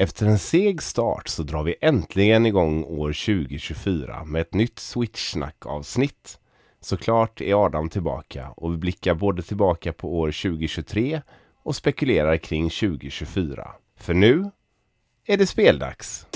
Efter en seg start så drar vi äntligen igång år 2024 med ett nytt Switchsnack-avsnitt. Såklart är Adam tillbaka och vi blickar både tillbaka på år 2023 och spekulerar kring 2024. För nu är det speldags!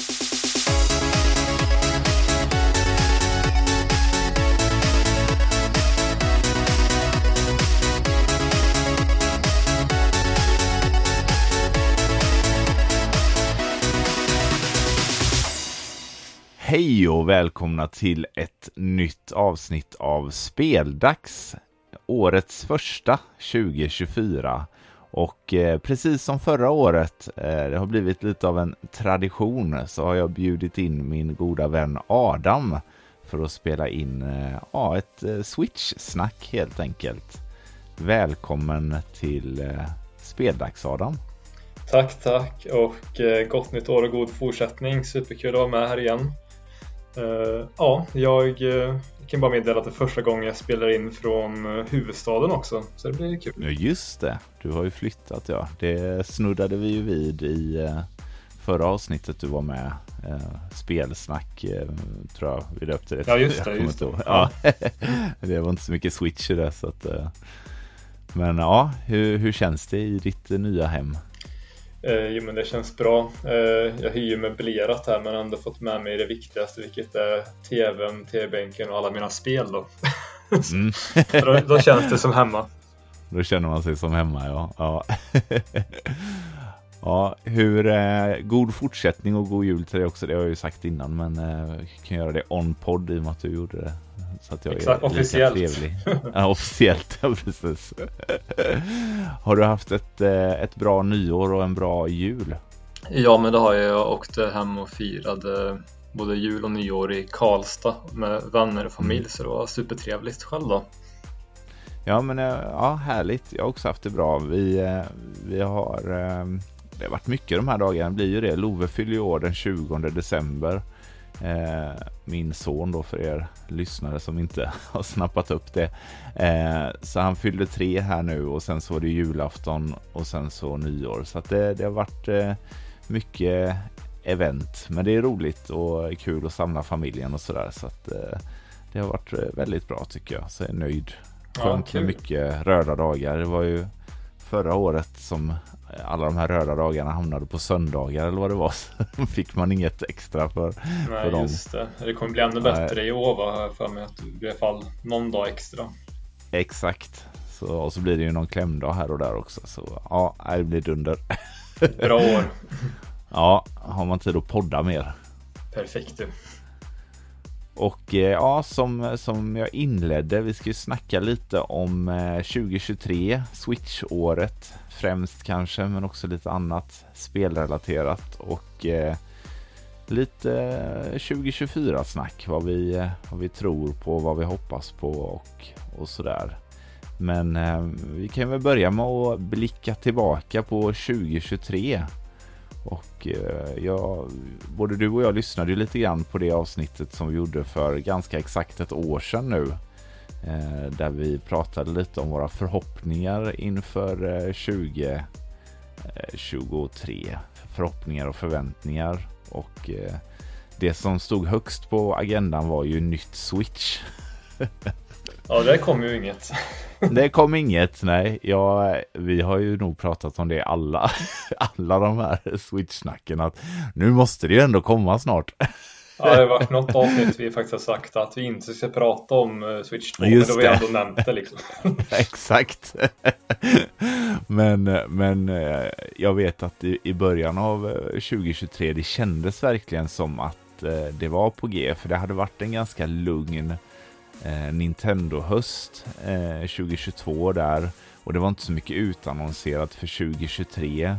Hej och välkomna till ett nytt avsnitt av Speldags. Årets första 2024. Och eh, precis som förra året, eh, det har blivit lite av en tradition, så har jag bjudit in min goda vän Adam för att spela in eh, ja, ett eh, Switch-snack helt enkelt. Välkommen till eh, Speldags Adam. Tack, tack och eh, gott nytt år och god fortsättning. Superkul att vara med här igen. Uh, ja, jag uh, kan bara meddela att det är första gången jag spelar in från uh, huvudstaden också, så det blir kul. Ja, just det. Du har ju flyttat, ja. Det snuddade vi ju vid i förra avsnittet du var med. spelsnack, tror jag vi döpte det Ja, just det. Just det. Ja. det var inte så mycket switch i det, så att, Men ja, hur, hur känns det i ditt nya hem? Eh, jo men det känns bra. Eh, jag hyr möblerat här men ändå fått med mig det viktigaste vilket är TVn, TV-bänken och alla mina spel då. Mm. då, då, känns det som hemma. Då känner man sig som hemma ja. Ja, ja hur, eh, god fortsättning och god jul till dig också. Det har jag ju sagt innan men eh, kan göra det on-podd i och med att du gjorde det. Så att jag Exakt, är officiellt. trevlig. Ja, officiellt, ja, precis. Har du haft ett, eh, ett bra nyår och en bra jul? Ja, men det har jag. Jag åkte hem och firade både jul och nyår i Karlstad med vänner och familj, mm. så det var supertrevligt. Själv då? Ja, men eh, ja, härligt. Jag har också haft det bra. Vi, eh, vi har det har varit mycket de här dagarna, det blir ju det. Love fyller ju år den 20 december. Eh, min son då för er lyssnare som inte har snappat upp det. Eh, så han fyllde tre här nu och sen så var det julafton och sen så nyår. Så det, det har varit eh, mycket event. Men det är roligt och kul att samla familjen och sådär. Så att det har varit väldigt bra tycker jag. Så jag är nöjd. Skönt ja, med mycket röda dagar. Det var ju förra året som alla de här röda dagarna hamnade på söndagar eller vad det var. Så fick man inget extra för, Nej, för dem. just det. Det kommer bli ännu bättre Nej. i år va? För mig att det i alla fall någon dag extra. Exakt. Så, och så blir det ju någon klämdag här och där också. Så ja, det blir dunder. Bra år. ja, har man tid att podda mer. Perfekt du. Och eh, ja, som, som jag inledde, vi ska ju snacka lite om 2023, eh, Switch-året främst kanske, men också lite annat spelrelaterat och eh, lite eh, 2024-snack, vad vi, eh, vad vi tror på, vad vi hoppas på och, och sådär. Men eh, vi kan väl börja med att blicka tillbaka på 2023 och eh, jag, både du och jag lyssnade ju lite grann på det avsnittet som vi gjorde för ganska exakt ett år sedan nu. Eh, där vi pratade lite om våra förhoppningar inför 2023. Eh, förhoppningar och förväntningar. Och det som stod högst på agendan var ju nytt Switch. Ja, det kom ju inget. Det kom inget, nej. Ja, vi har ju nog pratat om det alla, alla de här switch-snacken att nu måste det ju ändå komma snart. Ja, det har varit något avsnitt vi faktiskt har sagt att vi inte ska prata om eh, Switch 2, Just men då har vi ändå nämnt det liksom. Exakt. men, men eh, jag vet att i, i början av 2023 eh, det kändes verkligen som att det var på G, för det hade varit en ganska lugn eh, Nintendo-höst eh, 2022 där. Och det var inte så mycket utannonserat för 2023.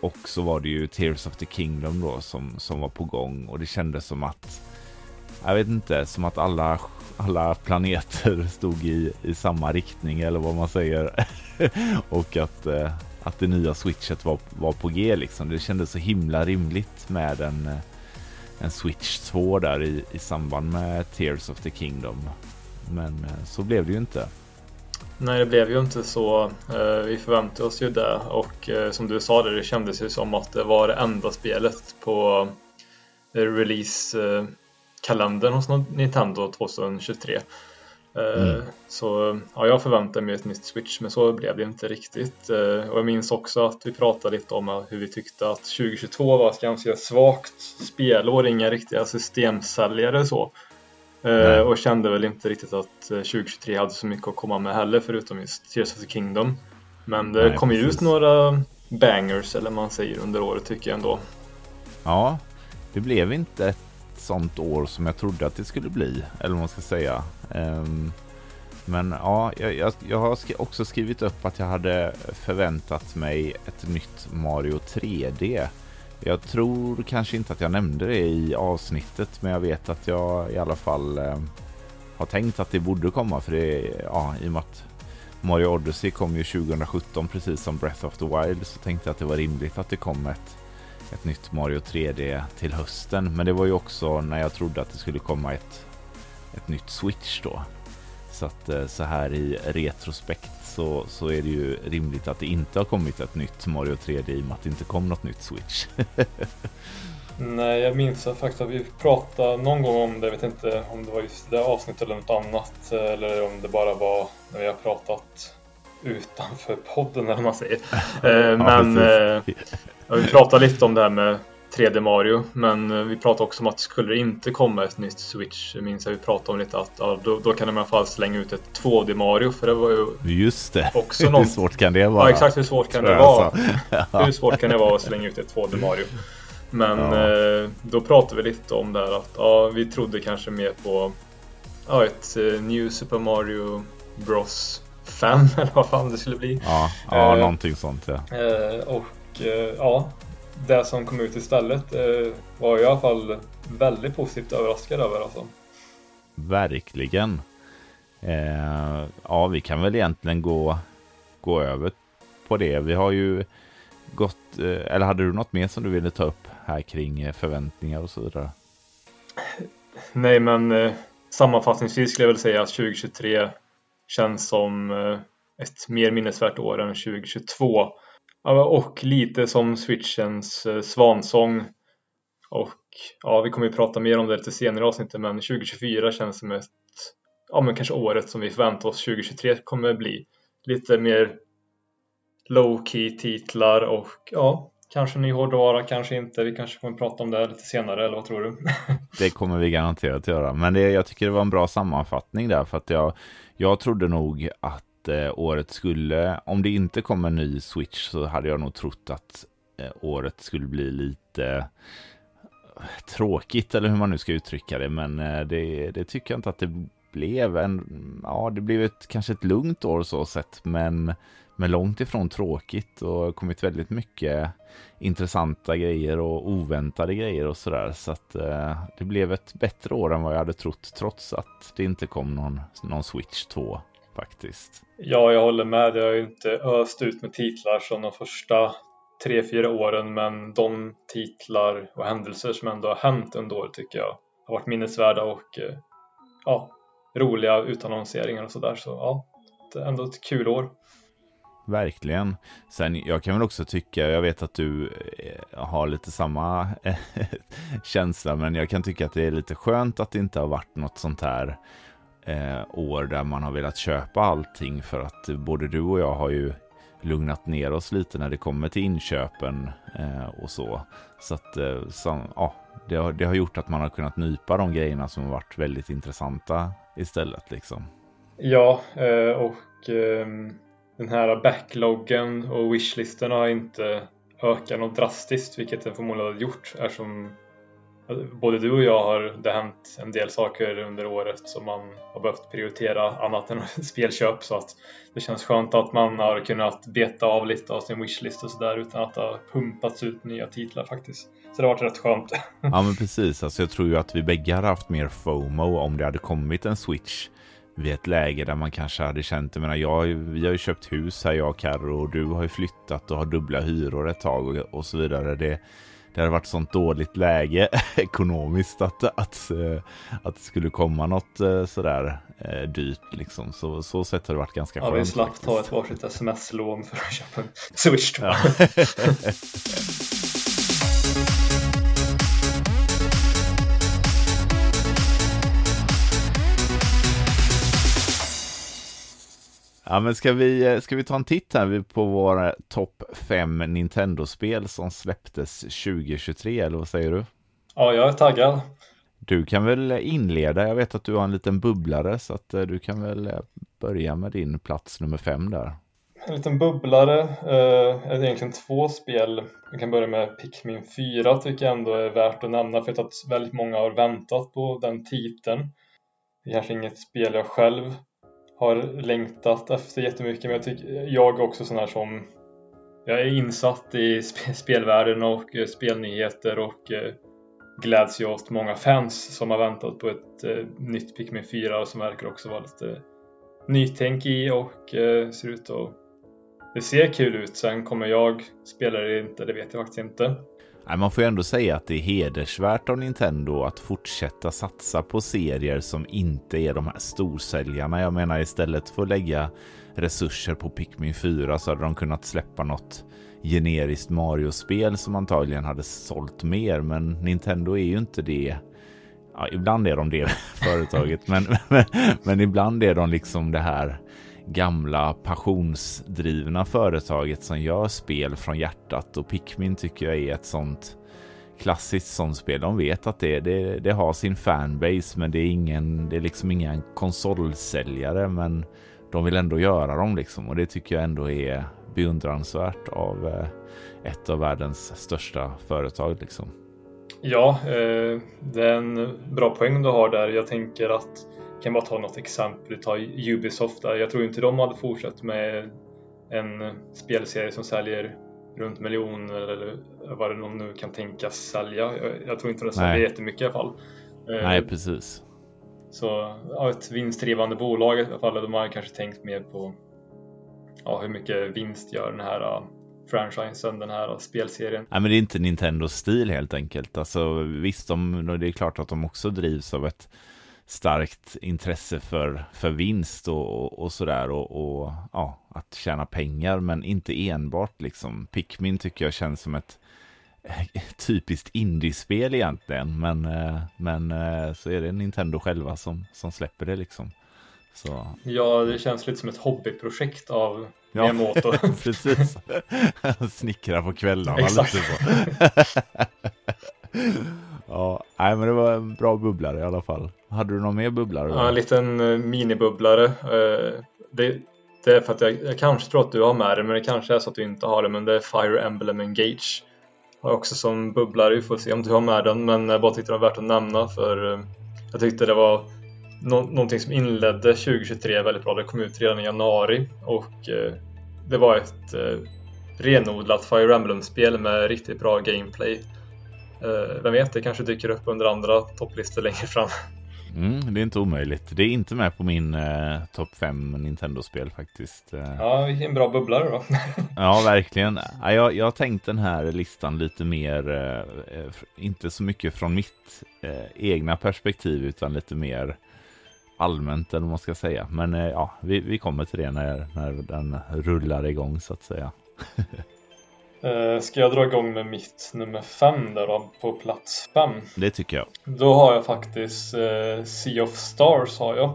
Och så var det ju Tears of the Kingdom då som, som var på gång och det kändes som att jag vet inte, som att alla, alla planeter stod i, i samma riktning eller vad man säger. och att, eh, att det nya switchet var, var på G liksom. Det kändes så himla rimligt med en eh, en Switch 2 där i, i samband med Tears of the Kingdom. Men eh, så blev det ju inte. Nej, det blev ju inte så. Eh, vi förväntade oss ju det och eh, som du sa det, det kändes ju som att det var det enda spelet på release-kalendern hos Nintendo 2023. Mm. Så ja, jag förväntade mig ett nytt Switch, men så blev det inte riktigt. Och jag minns också att vi pratade lite om hur vi tyckte att 2022 var ett ganska svagt spelår, inga riktiga systemsäljare så. Nej. Och kände väl inte riktigt att 2023 hade så mycket att komma med heller förutom just Tears of the Kingdom. Men det Nej, kom ju ut några bangers eller man säger under året tycker jag ändå. Ja, det blev inte ett sånt år som jag trodde att det skulle bli, eller vad man ska säga. Um, men ja, jag, jag, jag, har också skrivit upp att jag hade förväntat mig ett nytt Mario 3D. Jag tror kanske inte att jag nämnde det i avsnittet, men jag vet att jag i alla fall eh, har tänkt att det borde komma för det, ja, i och med att Mario Odyssey kom ju 2017 precis som Breath of the Wild så tänkte jag att det var rimligt att det kom ett, ett nytt Mario 3D till hösten. Men det var ju också när jag trodde att det skulle komma ett, ett nytt Switch då. Så att eh, så här i retrospekt så, så är det ju rimligt att det inte har kommit ett nytt Mario 3D i och med att det inte kom något nytt Switch. Nej, jag minns faktiskt att vi pratade någon gång om det. Jag vet inte om det var just det avsnittet eller något annat. Eller om det bara var när vi har pratat utanför podden eller vad man säger. Eh, men ja, vi pratade lite om det här med 3D Mario. Men eh, vi pratade också om att skulle det inte komma ett nytt Switch, minns jag vi pratade om lite att ja, då, då, kan de i alla fall slänga ut ett 2D Mario. För det var ju Just det, också någon... hur svårt kan det vara? Ja exakt hur svårt kan det vara? hur svårt kan det vara att slänga ut ett 2D Mario? Men ja. eh, då pratade vi lite om det här att ja, vi trodde kanske mer på ja, ett eh, New Super Mario Bros 5 eller vad fan det skulle bli. Ja, ja eh, någonting sånt ja. Och ja, det som kom ut istället eh, var jag i alla fall väldigt positivt överraskad över. Alltså. Verkligen. Eh, ja, vi kan väl egentligen gå, gå över på det. Vi har ju gått, eh, eller hade du något mer som du ville ta upp här kring eh, förväntningar och så vidare? Nej, men eh, sammanfattningsvis skulle jag väl säga att 2023 känns som eh, ett mer minnesvärt år än 2022. Och lite som switchens eh, svansång. Och ja, vi kommer ju prata mer om det lite senare i avsnittet, men 2024 känns som ett, ja men kanske året som vi förväntar oss 2023 kommer bli. Lite mer low key titlar och ja, kanske ny hårdvara, kanske inte. Vi kanske kommer prata om det lite senare, eller vad tror du? det kommer vi garanterat göra, men det, jag tycker det var en bra sammanfattning där, för att jag, jag trodde nog att eh, året skulle, om det inte kom en ny Switch så hade jag nog trott att eh, året skulle bli lite eh, tråkigt eller hur man nu ska uttrycka det. Men eh, det, det, tycker jag inte att det blev. En, ja, det blev ett, kanske ett lugnt år så sett, men, men långt ifrån tråkigt och kommit väldigt mycket intressanta grejer och oväntade grejer och sådär. Så att eh, det blev ett bättre år än vad jag hade trott trots att det inte kom någon, någon Switch 2 faktiskt. Ja, jag håller med. Det har ju inte öst ut med titlar som de första tre, fyra åren, men de titlar och händelser som ändå har hänt under året tycker jag har varit minnesvärda och eh, ja, roliga utannonseringar och sådär. Så ja, det är ändå ett kul år. Verkligen. Sen jag kan väl också tycka, jag vet att du eh, har lite samma känsla, men jag kan tycka att det är lite skönt att det inte har varit något sånt här eh, år där man har velat köpa allting för att både du och jag har ju lugnat ner oss lite när det kommer till inköpen eh, och så. Så att eh, så, ja, det, har, det har gjort att man har kunnat nypa de grejerna som har varit väldigt intressanta istället. Liksom. Ja, eh, och ehm, den här backloggen och wishlistorna har inte ökat något drastiskt, vilket den förmodligen har gjort eftersom både du och jag har det hänt en del saker under året som man har behövt prioritera annat än spelköp så att det känns skönt att man har kunnat beta av lite av sin wishlist och sådär utan att det har pumpats ut nya titlar faktiskt. Så det har varit rätt skönt. Ja men precis, alltså jag tror ju att vi bägge hade haft mer FOMO om det hade kommit en switch vid ett läge där man kanske hade känt, jag menar, jag, vi har ju köpt hus här jag och Carro och du har ju flyttat och har dubbla hyror ett tag och, och så vidare. Det, det hade varit sånt dåligt läge ekonomiskt att, att, eh, att det skulle komma något eh, sådär dyrt liksom. Så, så sätt har det varit ganska skönt. Ja, vi slapp ta ett varsitt sms-lån för att köpa en Switch. Ja. Ja, men ska vi, ska vi ta en titt här på våra topp 5 Nintendo-spel som släpptes 2023, eller vad säger du? Ja, jag är taggad. Du kan väl inleda, jag vet att du har en liten bubblare, så att eh, du kan väl eh, börja med din plats nummer 5 där. En liten bubblare, eh, är egentligen två spel. Vi kan börja med Pikmin 4, tycker jag ändå är värt att nämna, för att väldigt många har väntat på den titeln. Det är kanske inget spel jag själv har längtat efter jättemycket men jag tycker jag är också sån här som jag är insatt i spelvärlden och eh, spelnyheter och eh, gläds ju åt många fans som har väntat på ett eh, nytt Pikmin 4 och som verkar också vara lite nytänk i och eh, ser ut att det ser kul ut. Sen kommer jag spela det inte, det vet jag faktiskt inte. Man får ju ändå säga att det är hedersvärt av Nintendo att fortsätta satsa på serier som inte är de här storsäljarna. Jag menar istället för att lägga resurser på Pikmin 4 så hade de kunnat släppa något generiskt Mario-spel som antagligen hade sålt mer. Men Nintendo är ju inte det. Ja, ibland är de det företaget, men, men, men ibland är de liksom det här gamla passionsdrivna företaget som gör spel från hjärtat och Pikmin tycker jag är ett sånt klassiskt sånt spel. De vet att det, det, det har sin fanbase men det är ingen, det är liksom ingen konsolsäljare men de vill ändå göra dem liksom och det tycker jag ändå är beundransvärt av eh, ett av världens största företag liksom. Ja, eh, det är en bra poäng du har där. Jag tänker att kan bara ta något exempel, ta Ubisoft där. Jag tror inte de hade fortsatt med en spelserie som säljer runt miljoner eller vad det nu kan tänkas sälja. Jag, tror inte de säljer jättemycket i alla fall. Nej, eh, precis. Så ja, ett vinstdrivande bolag i alla fall, de har kanske tänkt mer på ja, hur mycket vinst gör den här uh, franchisen, den här uh, spelserien. Nej, men det är inte Nintendos stil helt enkelt. Alltså visst, de, det är klart att de också drivs av ett starkt intresse för, för vinst och, och sådär och, och ja, att tjäna pengar men inte enbart liksom. Pikmin tycker jag känns som ett typiskt indiespel egentligen men, eh, men eh, så är det Nintendo själva som, som släpper det liksom. Så. Ja, det känns lite som ett hobbyprojekt av ja, Miyamoto. precis. Snickra på kvällarna Exakt. lite så. ja, nej men det var en bra bubblare i alla fall. Hade du någon mer bubblare? Ja, en liten eh, minibubblare. Eh, det, det, är för att jag, jag, kanske tror att du har med det, men det kanske är så att du inte har det. Men det är Fire Emblem Engage. Har också som bubblare, vi får se om du har med den. Men jag bara tyckte det var värt att nämna för eh, jag tyckte det var nå någonting som inledde 2023 väldigt bra. Det kom ut redan i januari och det var ett renodlat Fire Emblem-spel med riktigt bra gameplay. Vem vet, det kanske dyker upp under andra topplistor längre fram. Mm, det är inte omöjligt. Det är inte med på min eh, topp 5 Nintendo-spel faktiskt. Eh. Ja, vilken bra bubblare då. ja, verkligen. Ja, jag, jag har tänkt den här listan lite mer, eh, eh inte så mycket från mitt eh, egna perspektiv utan lite mer allmänt eller vad man ska säga. Men eh, ja, vi, vi kommer till det när, när den rullar igång så att säga. Eh, ska jag dra igång med mitt nummer fem där då, på plats fem? Det tycker jag. Då har jag faktiskt eh, Sea of Stars har jag.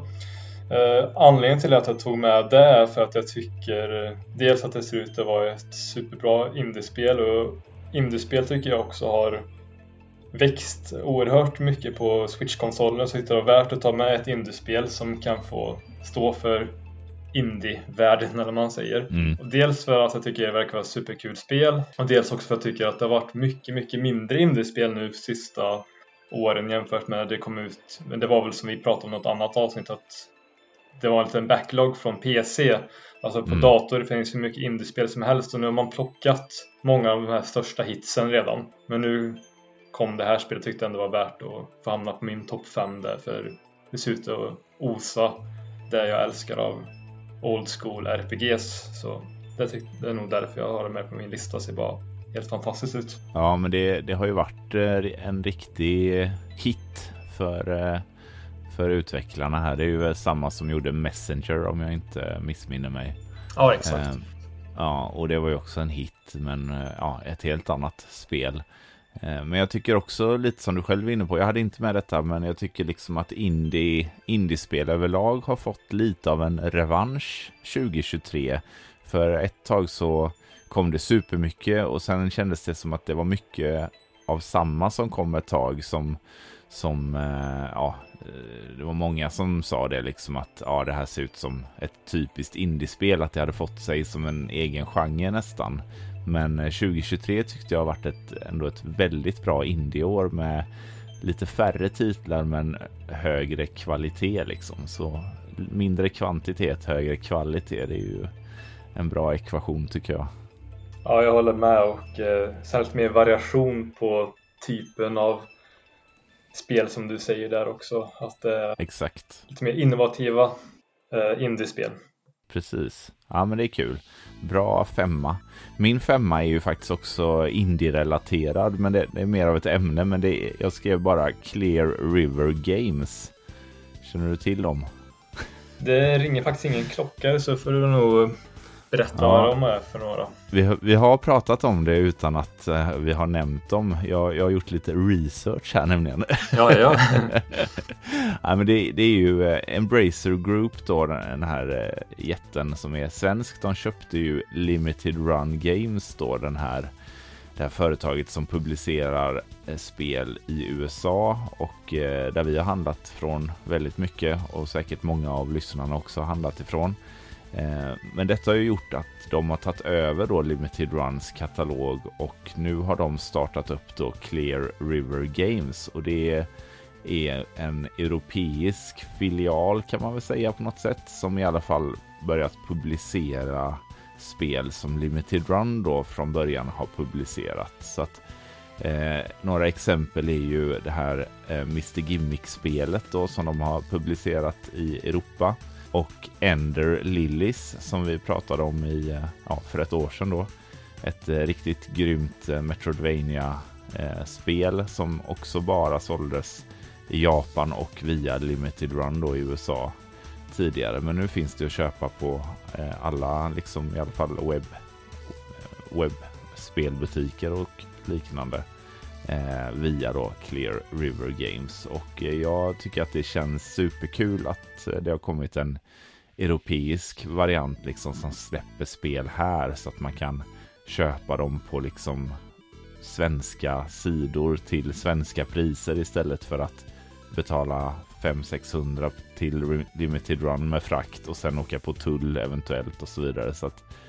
Eh, anledningen till att jag tog med det är för att jag tycker eh, dels att det ser ut att vara ett superbra indiespel och indiespel tycker jag också har växt oerhört mycket på Switch-konsolen så det är värt att ta med ett indiespel som kan få stå för indie-världen eller man säger. Mm. Dels för att jag tycker det verkar vara superkul spel och dels också för att jag tycker att det har varit mycket, mycket mindre indie-spel nu sista åren jämfört med när det kom ut. Men det var väl som vi pratade om något annat avsnitt att det var en liten backlog från PC. Alltså på mm. dator finns hur mycket indiespel som helst och nu har man plockat många av de här största hitsen redan. Men nu kom det här spelet tyckte jag ändå var värt att få hamna på min topp 5 där för det ser ut att osa det jag älskar av old school RPGs. Så det, det är nog därför jag har det med på min lista. Så bara helt fantastiskt ut. Ja, men det, det har ju varit eh, en riktig hit för, eh, för utvecklarna här. Det är ju samma som gjorde Messenger om jag inte missminner mig. Ja, exakt. Ja, och det var ju också en hit, men ja, ett helt annat spel. Eh, men jag tycker också lite som du själv är inne på, jag hade inte med detta, men jag tycker liksom att indie, indiespel överlag har fått lite av en revansch 2023. För ett tag så kom det supermycket och sen kändes det som att det var mycket av samma som kom ett tag som, som eh, ja, eh, det var många som sa det liksom att ja, det här ser ut som ett typiskt indiespel, att det hade fått sig som en egen genre nästan. Men 2023 eh, tyckte jag har varit ett, ändå ett väldigt bra indieår med lite färre titlar men högre kvalitet liksom. Så mindre kvantitet, högre kvalitet, det är ju en bra ekvation tycker jag. Ja, jag håller med och eh, särskilt mer variation på typen av spel som du säger där också. Att det är Exakt. lite mer innovativa eh, indiespel. Precis. Ja, men det är kul. Bra femma. Min femma är ju faktiskt också indie-relaterad, men det, det, är mer av ett ämne. Men det är, jag skrev bara Clear River Games. Känner du till dem? Det ringer faktiskt ingen klocka så får du nog Berätta ja. vad de är för några. Vi, vi har pratat om det utan att uh, vi har nämnt dem. Jag, jag har gjort lite research här nämligen. Ja, ja. ja men det, det, är ju uh, Embracer Group då, den här uh, jätten som är svensk. De köpte ju Limited Run Games då, den här det här företaget som publicerar spel i USA och där vi har handlat från väldigt mycket och säkert många av lyssnarna också har handlat ifrån. Eh, men detta har ju gjort att de har tagit över då Limited Runs katalog och nu har de startat upp då Clear River Games och det är en europeisk filial kan man väl säga på något sätt som i alla fall börjat publicera spel som Limited Run då från början har publicerat. Så att eh, några exempel är ju det här eh, Mr Gimmick-spelet då som de har publicerat i Europa och Ender Lilies som vi pratade om i, eh, ja, för ett år sedan då. Ett eh, riktigt grymt eh, Metroidvania eh, spel som också bara såldes i Japan och via Limited Run då i USA tidigare. Men nu finns det att köpa på eh, alla, liksom i alla fall webb, webbspelbutiker och liknande Eh, via då Clear River Games. Och eh, jag tycker att det känns superkul att eh, det har kommit en europeisk variant liksom som släpper spel här så att man kan köpa dem på liksom svenska sidor till svenska priser istället för att betala 500-600 till Limited Run med frakt och sen åka på tull eventuellt och så vidare. Så att Eh,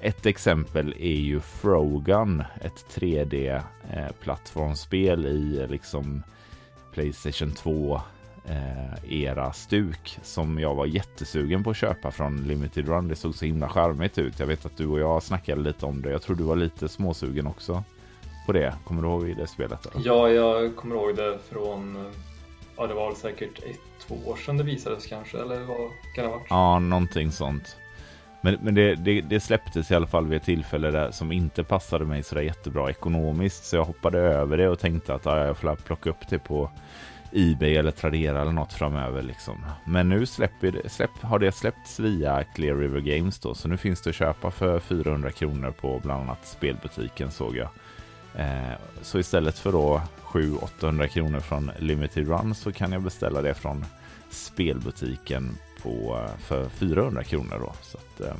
ett exempel är ju Frogan, ett 3D-plattformsspel eh, i liksom Playstation 2 eh, era stuk som jag var jättesugen på att köpa från Limited Run. Det såg så himla charmigt ut. Jag vet att du och jag snackade lite om det. Jag tror du var lite småsugen också på det. Kommer du ihåg det spelet? Eller? Ja, jag kommer ihåg det från Ja, det var säkert ett, två år sedan det visades kanske, eller vad kan det ha varit? Ja, någonting sånt. Men, men det, det, det, släpptes i alla fall vid ett tillfälle där, som inte passade mig sådär jättebra ekonomiskt. Så jag hoppade över det och tänkte att ah, jag får plocka upp det på Ebay eller Tradera eller något framöver. Liksom. Men nu släpper det, släpp, har det släppts via Clear River Games då. Så nu finns det att köpa för 400 kronor på bland annat spelbutiken såg jag. Eh, så istället för då 700-800 kronor från Limited Run så kan jag beställa det från spelbutiken på, för 400 kronor. Då. Så att, eh,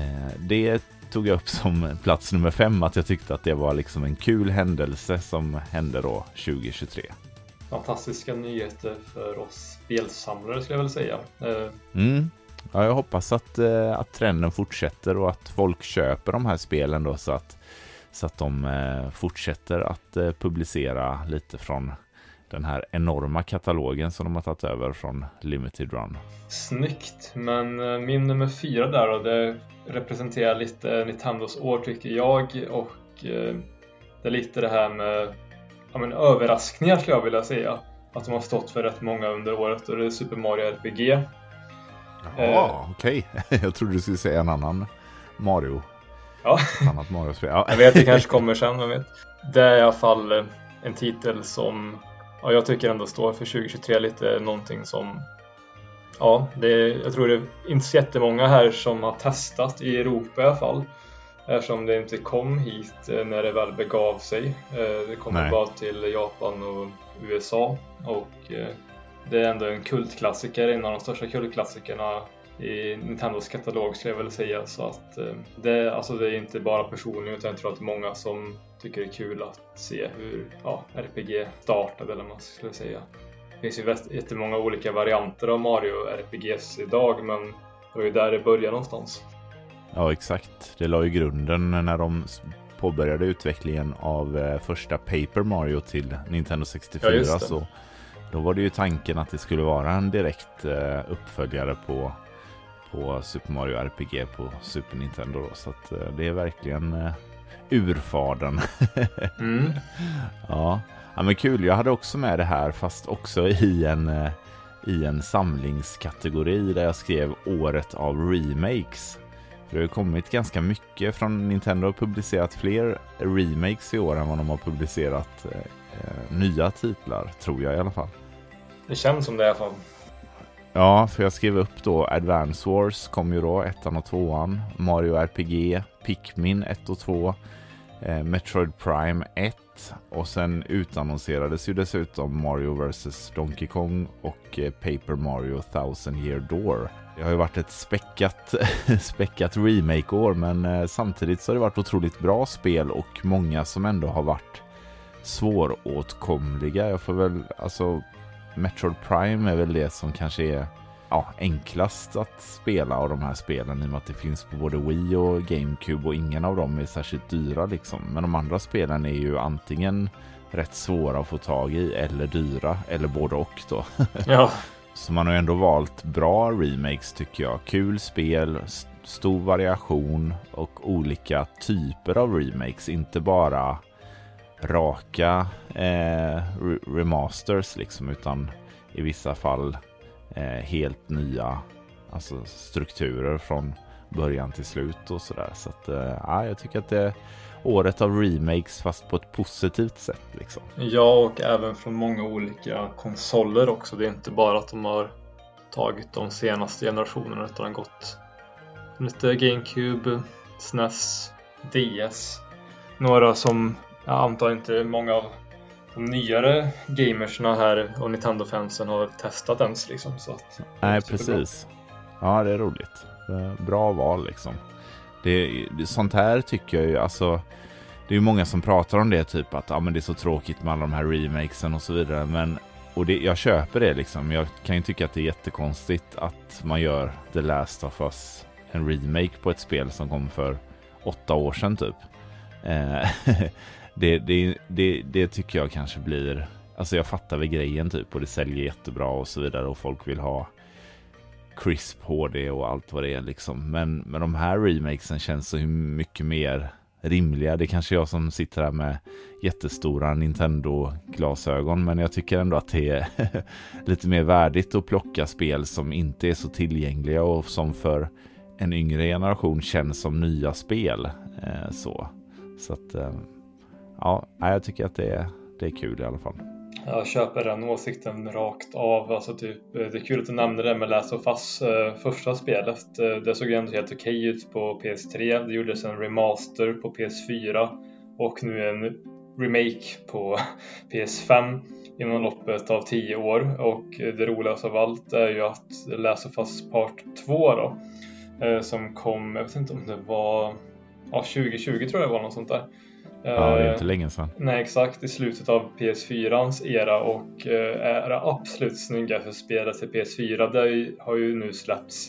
eh, det tog jag upp som plats nummer fem, att jag tyckte att det var liksom en kul händelse som hände då 2023. Fantastiska nyheter för oss spelsamlare skulle jag väl säga. Eh, mm. Ja, jag hoppas att, att trenden fortsätter och att folk köper de här spelen då så att, så att de fortsätter att publicera lite från den här enorma katalogen som de har tagit över från Limited Run. Snyggt, men eh, min nummer fyra där då, det representerar lite Nintendos år tycker jag och eh, det är lite det här med ja, men, överraskningar skulle jag vilja säga. Att de har stått för rätt många under året och det är Super Mario RPG. Ja, eh, okej. Okay. Jag trodde du skulle säga en annan Mario. Ja. Ett annat Mario-spel. Ja. Jag vet, det kanske kommer sen. Jag vet. Det är i alla fall eh, en titel som ja, jag tycker ändå står för 2023 lite någonting som Ja, det är, jag tror det är inte så jättemånga här som har testat i Europa i alla fall. Eftersom det inte kom hit eh, när det väl begav sig. Eh, det kommer Nej. bara till Japan och USA. Och eh, det är ändå en kultklassiker, en av de största kultklassikerna i Nintendos katalog skulle jag väl säga. Så att det, alltså det är inte bara personligen utan jag tror att det är många som tycker det är kul att se hur ja, RPG startade eller vad man skulle säga. Det finns ju jättemånga olika varianter av Mario RPGs idag men det var ju där det började någonstans. Ja, exakt. Det la ju grunden när de påbörjade utvecklingen av eh, första Paper Mario till Nintendo 64. Ja, så då var det ju tanken att det skulle vara en direkt eh, uppföljare på, på Super Mario RPG på Super Nintendo. Då. Så att, eh, det är verkligen eh, urfadern. Mm. ja. ja, men kul. Jag hade också med det här fast också i en, eh, i en samlingskategori där jag skrev året av remakes. För det har kommit ganska mycket från Nintendo har publicerat fler remakes i år än vad de har publicerat eh, eh, nya titlar, tror jag i alla fall. Det känns som det i alla fall. Ja, för jag skrev upp då Advance Wars kom ju då, ettan och tvåan. Mario RPG, Pikmin 1 och 2. Eh, Metroid Prime 1. Och sen utannonserades ju dessutom Mario vs Donkey Kong och eh, Paper Mario Thousand Year Door. Det har ju varit ett späckat, späckat remake-år men eh, samtidigt så har det varit otroligt bra spel och många som ändå har varit svåråtkomliga. Jag får väl, alltså Metroid Prime är väl det som kanske är ja, enklast att spela av de här spelen i och med att det finns på både Wii och GameCube och ingen av dem är särskilt dyra liksom. Men de andra spelen är ju antingen rätt svåra att få tag i eller dyra eller både och då. Ja, Så man har ändå valt bra remakes tycker jag. Kul spel, s- stor variation och olika typer av remakes. Inte bara raka eh, remasters liksom utan i vissa fall eh, helt nya alltså strukturer från början till slut och sådär. Så att eh, jag tycker att det är året av remakes fast på ett positivt sätt liksom. ja och även från många olika konsoler också. Det är inte bara att de har tagit de senaste generationerna utan har gått lite GameCube, SNES, DS. Några som jag antar inte många av de nyare gamersna här och Nintendo-fansen har testat ens liksom. Så att, Nej, precis. Ja, det är roligt. Bra val liksom. Det, det, sånt här tycker jag ju, alltså. Det är ju många som pratar om det, typ att ah, men det är så tråkigt med alla de här remakesen och så vidare. Men, och det, jag köper det liksom. Jag kan ju tycka att det är jättekonstigt att man gör The Last of Us, en remake på ett spel som kom för åtta år sedan typ. Eh, det, det, det, det tycker jag kanske blir, alltså jag fattar väl grejen typ och det säljer jättebra och så vidare och folk vill ha crisp HD och allt vad det är liksom. Men, men de här remakesen känns så mycket mer rimliga. Det är kanske jag som sitter här med jättestora Nintendo-glasögon, men jag tycker ändå att det är lite mer värdigt att plocka spel som inte är så tillgängliga och som för en yngre generation känns som nya spel. Eh, så så att, eh, ja, jag tycker att det är, det är kul i alla fall. Jag köper den åsikten rakt av. Alltså typ, det är kul att du nämnde det med Last of Us eh, första spelet. Eh, det såg ändå helt okej ut på PS3. Det gjordes en remaster på PS4 och nu en remake på PS5 inom loppet av 10 år. Och det roligaste av allt är ju att Last of Us Part 2 då, eh, som kom, jag vet inte om det var ja, 2020 tror jag det var något sånt där. Ja, det är Eh, inte länge sedan. Nej, exakt i slutet av PS4ans era och eh, är det absolut snyggaste spelet till PS4. Det har ju nu släppts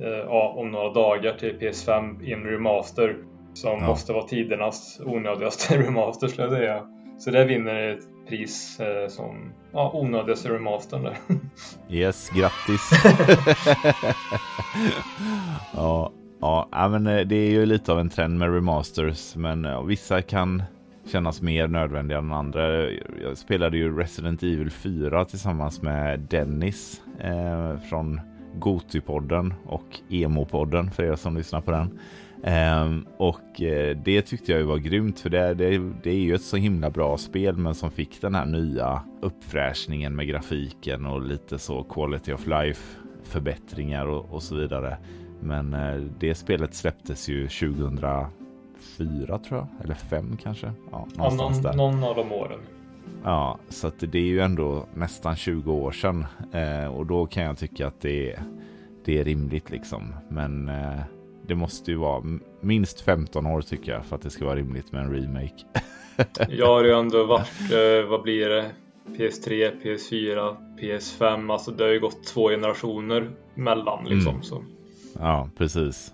eh, ja, om några dagar till PS5 i en remaster som Ja. måste vara tidernas onödigaste remaster skulle jag säga. Så det vinner ett pris eh, som ja, onödigaste remastern där. Yes, grattis! ja, ja, men eh, det är ju lite av en trend med remasters, men eh, vissa kan kännas mer nödvändiga än andra. Jag spelade ju Resident Evil 4 tillsammans med Dennis eh, från Gotipodden och Emo-podden för er som lyssnar på den. Ehm, eh, och det tyckte jag ju var grymt för det, det, det, är ju ett så himla bra spel men som fick den här nya uppfräschningen med grafiken och lite så quality of life förbättringar och, och så vidare. Men uh, det spelet släpptes ju 2004 tror jag, eller 5 kanske. Ja, någonstans ja, någon, där. Någon av de åren. Ja, så att det är ju ändå nästan 20 år sedan uh, och då kan jag tycka att det är, det är rimligt liksom. Men det måste ju vara minst 15 år tycker jag för att det ska vara rimligt med en remake. ja, det har ändå varit, eh, vad blir det? PS3, PS4, PS5, alltså det har ju gått två generationer mellan liksom. Mm. Så. Ja, precis.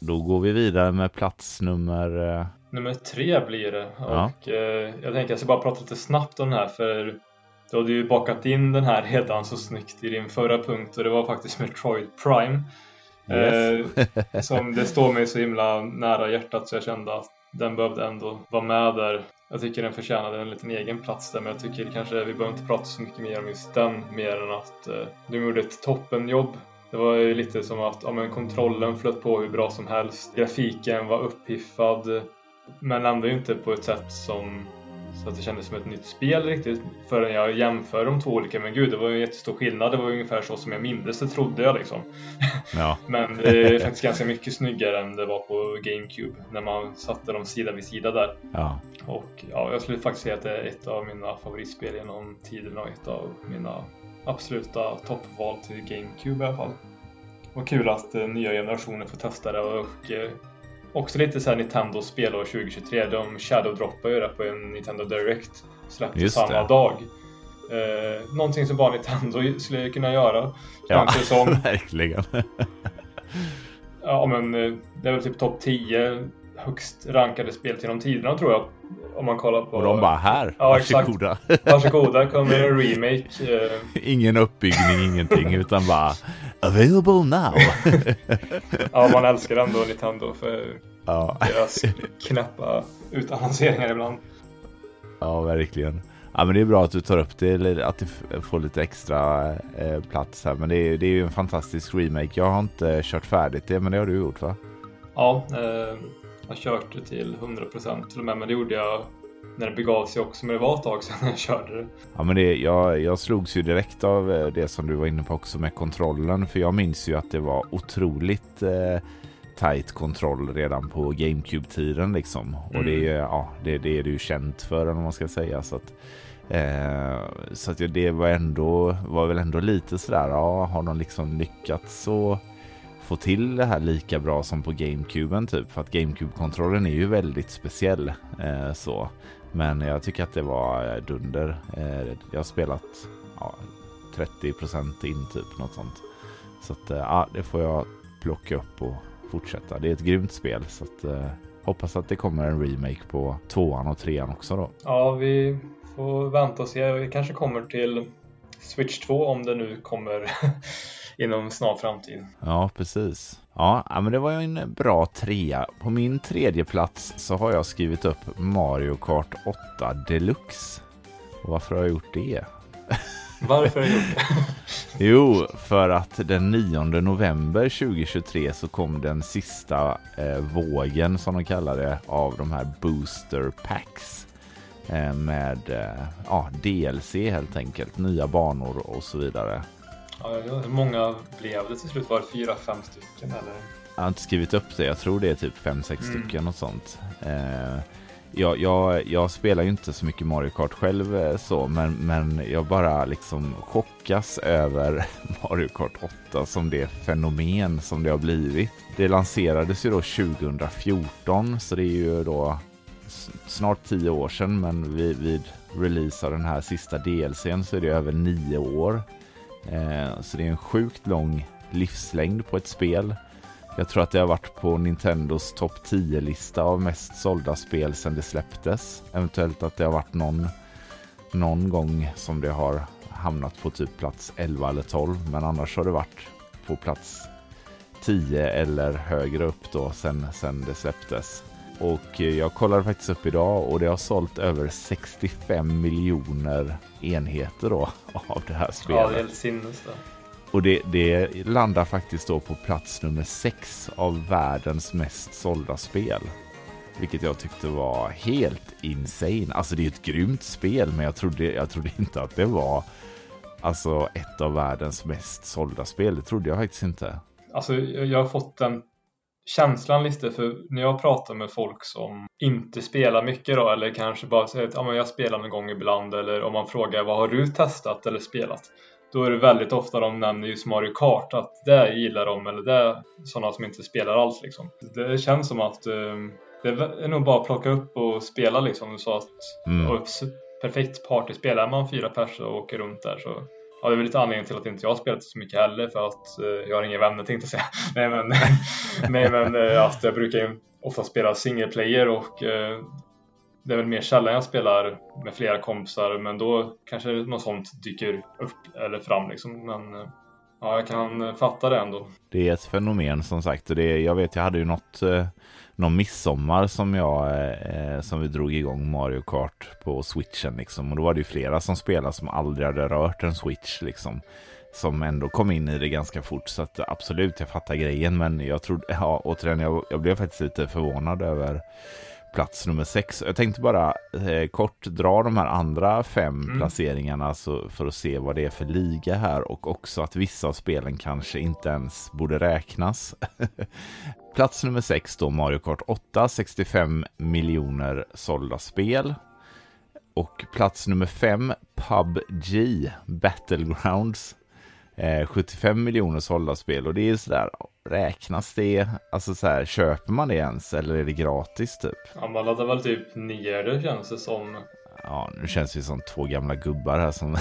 Då går vi vidare med plats nummer eh, Nummer tre blir det. Ja. Och eh, jag tänker jag ska bara prata lite snabbt om den här för du hade ju bakat in den här redan så snyggt i din förra punkt och det var faktiskt Metroid Prime. Yes. eh, som det står mig så himla nära hjärtat så jag kände att den behövde ändå vara med där. Jag tycker den förtjänade en liten egen plats där men jag tycker kanske vi behöver inte prata så mycket mer om just den mer än att eh, de gjorde ett toppenjobb. Det var ju lite som att ja, men kontrollen flöt på hur bra som helst. Grafiken var uppiffad. Men ändå inte på ett sätt som så att det kändes som ett nytt spel riktigt förrän jag jämför de två olika. Men gud, det var ju jättestor skillnad. Det var ungefär så som jag mindes det, trodde jag liksom. Ja. Men det är faktiskt ganska mycket snyggare än det var på GameCube när man satte dem sida vid sida där. Ja. Och ja, jag skulle faktiskt säga att det är ett av mina favoritspel genom tiderna och ett av mina absoluta toppval till GameCube i alla fall. Och kul att eh, nya generationer får testa det och eh, Också lite såhär Nintendo spelår 2023. De shadow-droppar ju det på en Nintendo Direct. Släpptes samma det. dag. Eh, någonting som bara Nintendo skulle kunna göra. Ja, som. verkligen. ja, men eh, det är väl typ topp 10 högst rankade spel genom tiderna tror jag. Om man kollar på... Och de bara här, ja, varsågoda. Exakt. Varsågoda, kommer en remake. Eh. Ingen uppbyggning, ingenting, utan bara available now. ja, man älskar ändå Nintendo för ja. deras knäppa utannonseringar ibland. Ja, verkligen. Ja, men det är bra att du tar upp det, att du får lite extra eh, plats här. Men det är, det är ju en fantastisk remake. Jag har inte kört färdigt det, men det har du gjort va? Ja, eh, har kört det till 100% till och med, men det gjorde jag när det begav sig också, men det var ett tag sedan jag körde det. Ja, men det, jag, jag slogs ju direkt av eh, det som du var inne på också med kontrollen, för jag minns ju att det var otroligt eh, tight kontroll redan på GameCube-tiden liksom. Mm. Och det, mm. ja, det, det är ju känt för, om man ska säga. Så att, eh, så att det var ändå, var väl ändå lite sådär, ja, har de liksom lyckats så få till det här lika bra som på GameCuben typ. För att GameCube-kontrollen är ju väldigt speciell eh, så. Men jag tycker att det var eh, dunder. Eh, jag har spelat ja, 30% in typ något sånt. Så att eh, ja, det får jag plocka upp och fortsätta. Det är ett grymt spel så att eh, hoppas att det kommer en remake på tvåan och trean också då. Ja, vi får vänta och se. Vi kanske kommer till Switch 2 om det nu kommer inom snar framtid. Ja, precis. Ja, men det var ju en bra trea. På min tredje plats så har jag skrivit upp Mario Kart 8 Deluxe. Och varför har jag gjort det? Varför har jag gjort det? jo, för att den 9 november 2023 så kom den sista eh, vågen som de kallar det av de här booster packs eh, med eh, ja, DLC helt enkelt, nya banor och så vidare. Ja, hur många blev det till slut? Var det fyra, fem stycken eller? Jag har inte skrivit upp det. Jag tror det är typ fem, sex mm. stycken och sånt. Eh, jag, jag, jag, spelar ju inte så mycket Mario Kart själv eh, så, men, men jag bara liksom chockas över Mario Kart 8 som det fenomen som det har blivit. Det lanserades ju då 2014, så det är ju då snart tio år sedan, men vid, vid release av den här sista DLCn så är det över nio år. Eh, så det är en sjukt lång livslängd på ett spel. Jag tror att det har varit på Nintendos topp 10-lista av mest sålda spel sedan det släpptes. Eventuellt att det har varit någon, någon gång som det har hamnat på typ plats 11 eller 12. Men annars har det varit på plats 10 eller högre upp då sen, sen det släpptes och jag kollade faktiskt upp idag och det har sålt över 65 miljoner enheter då av det här spelet. Ja, det är helt sinnes. Och det, det landar faktiskt då på plats nummer sex av världens mest sålda spel. Vilket jag tyckte var helt insane. Alltså det är ett grymt spel men jag trodde, jag trodde inte att det var alltså ett av världens mest sålda spel. Det trodde jag faktiskt inte. Alltså jag har fått den känslan lite för när jag pratar med folk som inte spelar mycket då eller kanske bara säger att ja, men jag spelar någon gång ibland eller om man frågar vad har du testat eller spelat? Då är det väldigt ofta de nämner just Mario Kart att det gillar de eller det är sådana som inte spelar alls liksom. Det känns som att um, det är nog bara att plocka upp och spela liksom så att mm. och perfekt partyspel. Är man fyra personer och åker runt där så Ja, det är väl lite anledningen till att inte jag har spelat så mycket heller för att eh, jag har inga vänner tänkte jag säga. nej men, nej, men eh, att jag brukar ju ofta spela single player och eh, det är väl mer sällan jag spelar med flera kompisar men då kanske något sånt dyker upp eller fram liksom. Men eh, ja, jag kan fatta det ändå. Det är ett fenomen som sagt och det, jag vet jag hade ju något eh, någon midsommar som jag eh, som vi drog igång Mario Kart på switchen liksom. Och då var det ju flera som spelade som aldrig hade rört en switch liksom som ändå kom in i det ganska fort. Så att absolut jag fattar grejen men jag trodde, ja återigen jag, jag blev faktiskt lite förvånad över plats nummer sex. Jag tänkte bara eh, kort dra de här andra fem mm. placeringarna så, för att se vad det är för liga här och också att vissa av spelen kanske inte ens borde räknas. plats nummer sex då Mario Kart 8, 65 miljoner sålda spel. Och plats nummer fem PubG Battlegrounds eh, 75 miljoner sålda spel och det är sådär, räknas det? Alltså så här, köper man det ens eller är det gratis typ? Ja, man laddar väl typ ner det känns det som. Ja, nu känns vi som två gamla gubbar här som,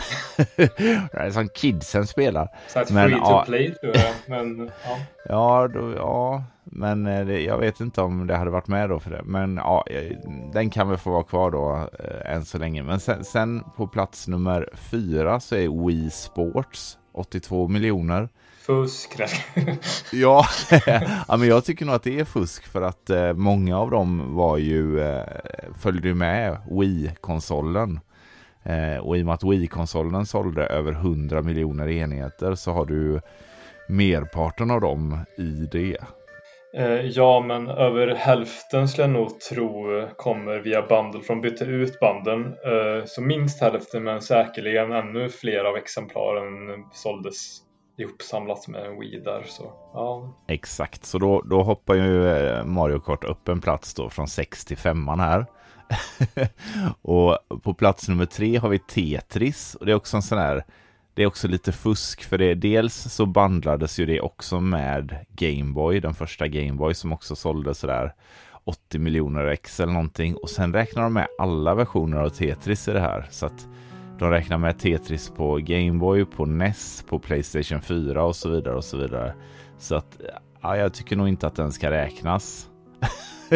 som kidsen spelar. Så att men, free to ja, play tror jag. Men, ja. Ja, då, ja, men eh, det, jag vet inte om det hade varit med då för det. Men ja, eh, den kan väl få vara kvar då äh, än så länge. Men sen, sen på plats nummer fyra så är Wii Sports 82 miljoner. Fusk. ja, ja, men jag tycker nog att det är fusk för att eh, många av dem var ju, eh, följde med Wii-konsolen. Eh, och i och med att Wii-konsolen sålde över 100 miljoner enheter så har du merparten av dem i det. Eh, ja, men över hälften skulle jag nog tro kommer via bundle från bytte ut banden. Eh, så minst hälften, men säkerligen ännu fler av exemplaren såldes ihopsamlat med en Wii där. Så, ja. Exakt, så då, då hoppar ju eh, Mario Kart upp en plats då från 6 till 5 här. och på plats nummer tre har vi Tetris och det är också en sån här det är också lite fusk för det. Dels så bandlades ju det också med Gameboy, den första Gameboy som också sålde sådär 80 miljoner ex eller någonting. Och sen räknar de med alla versioner av Tetris i det här. Så att de räknar med Tetris på Gameboy, på NES, på Playstation 4 och så vidare och så vidare. Så att ja, jag tycker nog inte att den ska räknas.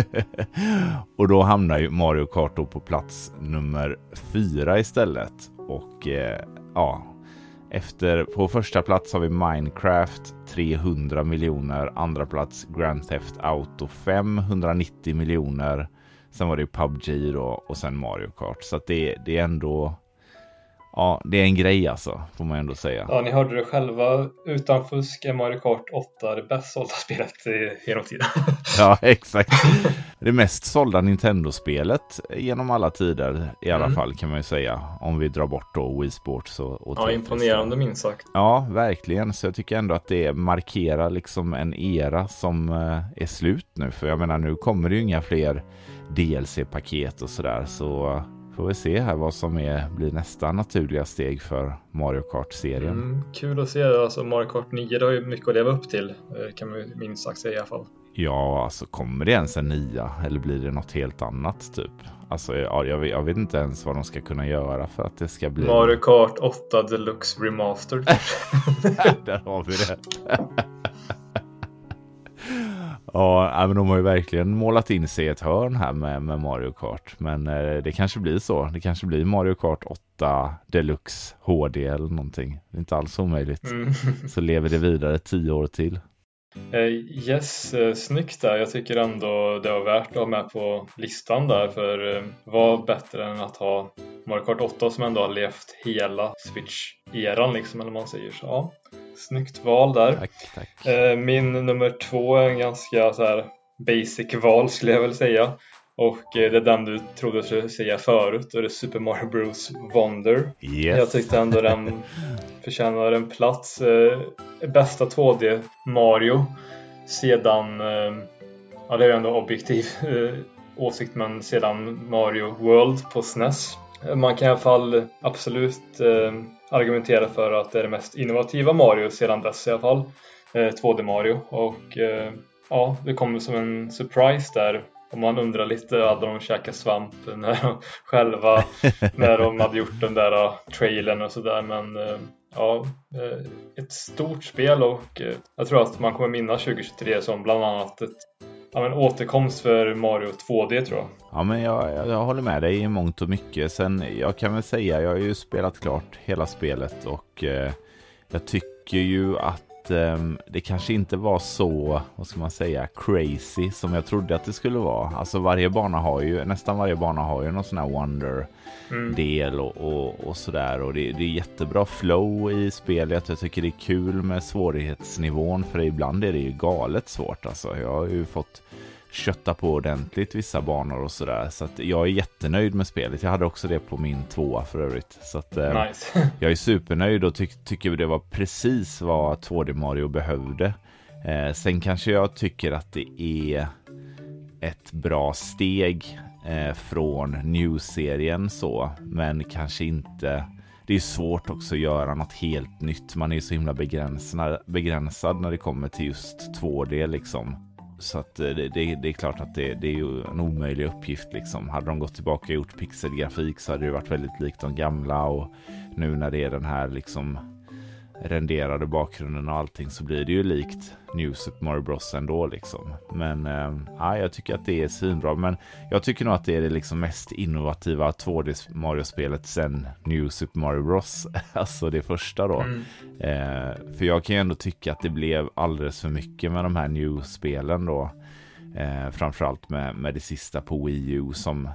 och då hamnar ju Mario Kart på plats nummer fyra istället. Och eh, ja, efter, på första plats har vi Minecraft 300 miljoner. Andra plats Grand Theft Auto 590 miljoner. Sen var det PubG då och sen Mario Kart. Så att det, det är ändå Ja, det är en grej alltså, får man ändå säga. Ja, ni hörde det själva. Utan fusk är Mario Kart 8 det bäst sålda spelet genom tiden. ja, exakt. Det mest sålda Nintendo-spelet genom alla tider i alla mm. fall kan man ju säga. Om vi drar bort då Wii Sports och, och Ja, imponerande minst sagt. Ja, verkligen. Så jag tycker ändå att det markerar liksom en era som eh, är slut nu. För jag menar, nu kommer det ju inga fler DLC-paket och sådär. Så Får vi se här vad som är, blir nästa naturliga steg för Mario Kart-serien. Mm, kul att se. Alltså Mario Kart 9 det har ju mycket att leva upp till. Eh, kan man minst sagt säga i alla fall. Ja, alltså kommer det ens en nia eller blir det något helt annat typ? Alltså ja, jag, vet, jag vet inte ens vad de ska kunna göra för att det ska bli... Mario Kart 8 Deluxe Remastered. Där har vi det. Ja, men de har ju verkligen målat in sig i ett hörn här med, med Mario Kart. Men eh, det kanske blir så. Det kanske blir Mario Kart 8 Deluxe HD eller någonting. Det är inte alls omöjligt. Mm. Så lever det vidare tio år till. Eh, yes, eh, snyggt där. Jag tycker ändå det var värt att ha med på listan där för eh, vad bättre än att ha Mario Kart 8 som ändå har levt hela Switch-eran liksom, eller man säger så. Ja, snyggt val där. Tack, tack. Eh, min nummer två är en ganska så här basic val skulle jag väl säga. Och eh, det är den du trodde jag skulle säga förut och det är Super Mario Bros Wonder. Yes. Jag tyckte ändå den förtjänar en plats. Eh, bästa 2D Mario sedan, ja det är ju ändå objektiv åsikt, men sedan Mario World på SNES. Man kan i alla fall absolut argumentera för att det är det mest innovativa Mario sedan dess i alla fall. Eh, 2D Mario. Och eh, ja, det kommer som en surprise där. Och man undrar lite, hade de käkat svamp när de själva, när de hade gjort den där uh, trailern och sådär. Men uh, ja, uh, ett stort spel och jag tror att man kommer minnas 2023 som bland annat ett Ja, men återkomst för Mario 2D tror jag. Ja, men jag, jag, jag håller med dig i mångt och mycket. Sen jag kan väl säga, jag har ju spelat klart hela spelet och eh, jag tycker ju att um, det kanske inte var så, vad ska man säga, crazy som jag trodde att det skulle vara. Alltså varje bana har ju, nästan varje bana har ju någon sån här wonder-del mm. och, och, och, sådär. Och det, det, är jättebra flow i spelet. Jag tycker det är kul med svårighetsnivån för ibland är det ju galet svårt. Alltså jag har ju fått kötta på ordentligt vissa banor och sådär. Så att jag är jättenöjd med spelet. Jag hade också det på min tvåa för övrigt. Så att, eh, nice. jag är supernöjd och ty tycker det var precis vad 2D Mario behövde. Eh, sen kanske jag tycker att det är ett bra steg eh, från New-serien så, men kanske inte det är svårt också att göra något helt nytt. Man är så himla begränsad, begränsad när det kommer till just 2D liksom. Så att eh, det, det, det, är klart att det, det är ju en omöjlig uppgift liksom. Hade de gått tillbaka och gjort pixelgrafik så hade det varit väldigt likt de gamla och nu när det är den här liksom renderade bakgrunden och allting så blir det ju likt New Super Mario Bros ändå liksom. Men äh, ja, jag tycker att det är svinbra. Men jag tycker nog att det är det liksom mest innovativa 2D Mario-spelet sen New Super Mario Bros. alltså det första då. Mm. Eh, för jag kan ju ändå tycka att det blev alldeles för mycket med de här New-spelen då. Eh, framförallt med, med det sista på Wii U som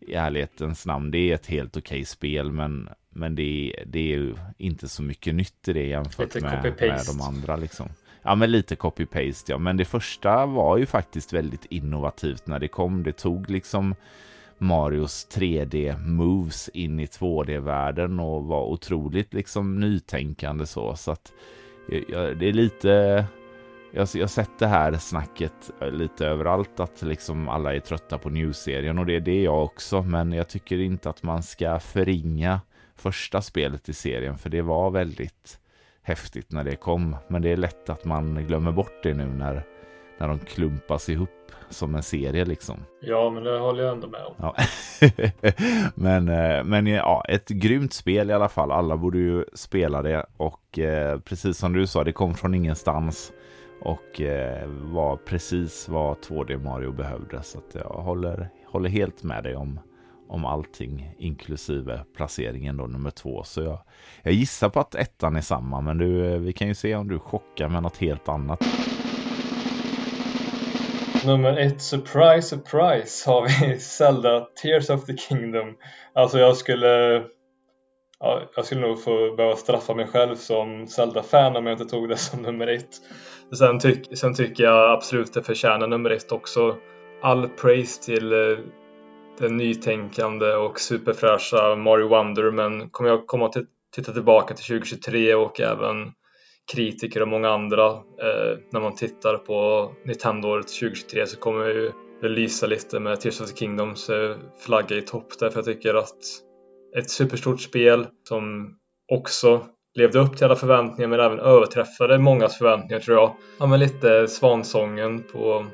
i ärlighetens namn, det är ett helt okej spel, men men det, det är ju inte så mycket nytt i det jämfört med, med de andra. Liksom. Ja, men lite copy-paste ja. Men det första var ju faktiskt väldigt innovativt när det kom. Det tog liksom Marios 3D-moves in i 2D-världen och var otroligt liksom nytänkande så. Så att ja, det är lite... Jag, jag har sett det här snacket lite överallt att liksom alla är trötta på New-serien och det är det jag också. Men jag tycker inte att man ska förringa första spelet i serien för det var väldigt häftigt när det kom. Men det är lätt att man glömmer bort det nu när, när de klumpas ihop som en serie liksom. Ja, men det håller jag ändå med om. Ja. men, eh, men ja, ett grymt spel i alla fall. Alla borde ju spela det och eh, precis som du sa, det kom från ingenstans och eh, var precis vad 2D Mario behövde. Så att jag håller, håller helt med dig om om allting inklusive placeringen då nummer två. Så jag, jag gissar på att ettan är samma, men du, eh, vi kan ju se om du chockar med något helt annat. Nummer ett, surprise, surprise, har vi Zelda Tears of the Kingdom. Alltså jag skulle ja, jag skulle nog få behöva straffa mig själv som Zelda-fan om jag inte tog det som nummer ett. Sen, tyck, sen tycker jag absolut det förtjänar nummer ett också. All praise till eh, det nytänkande och superfräscha Mario Wonder men kommer jag komma att titta tillbaka till 2023 och även kritiker och många andra eh, när man tittar på Nintendo-året 2023 så kommer jag ju lysa lite med Tears of the Kingdoms eh, flagga i topp därför jag tycker att ett superstort spel som också levde upp till alla förväntningar men även överträffade mångas förväntningar tror jag. Ja men lite svansången på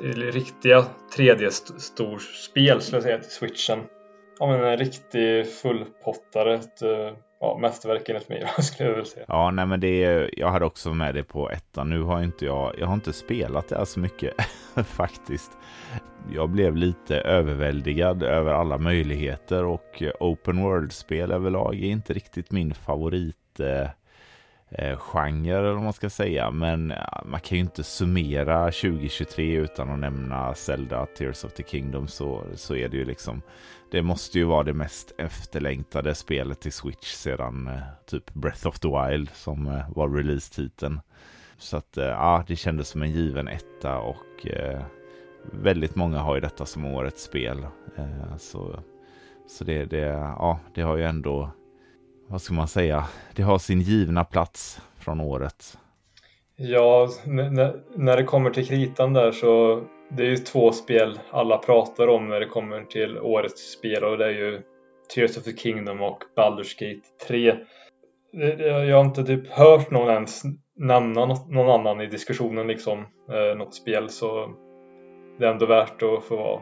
riktiga 3D-storspel skulle jag säga till switchen. Ja men en riktig fullpottare, ett eh, ja, mästerverk enligt mig skulle jag vilja säga. Ja nej men det är, jag hade också med det på ettan. Nu har inte jag, jag har inte spelat det så mycket faktiskt. Jag blev lite överväldigad över alla möjligheter och open world-spel överlag är inte riktigt min favorit. Eh, eh, genre eller vad man ska säga. Men man kan ju inte summera 2023 utan att nämna Zelda Tears of the Kingdom så, så är det ju liksom det måste ju vara det mest efterlängtade spelet till Switch sedan eh, typ Breath of the Wild som eh, var release-titeln. Så att eh, ja, det kändes som en given etta och eh, väldigt många har ju detta som årets spel. Eh, så så det, det, ja, det har ju ändå, vad ska man säga, det har sin givna plats från året. Ja, när det kommer till kritan där så det är ju två spel alla pratar om när det kommer till årets spel och det är ju Tears of the Kingdom och Baldur's Gate 3. Jag har inte typ hört någon ens nämna någon annan i diskussionen liksom, eh, något spel så det är ändå värt att få vara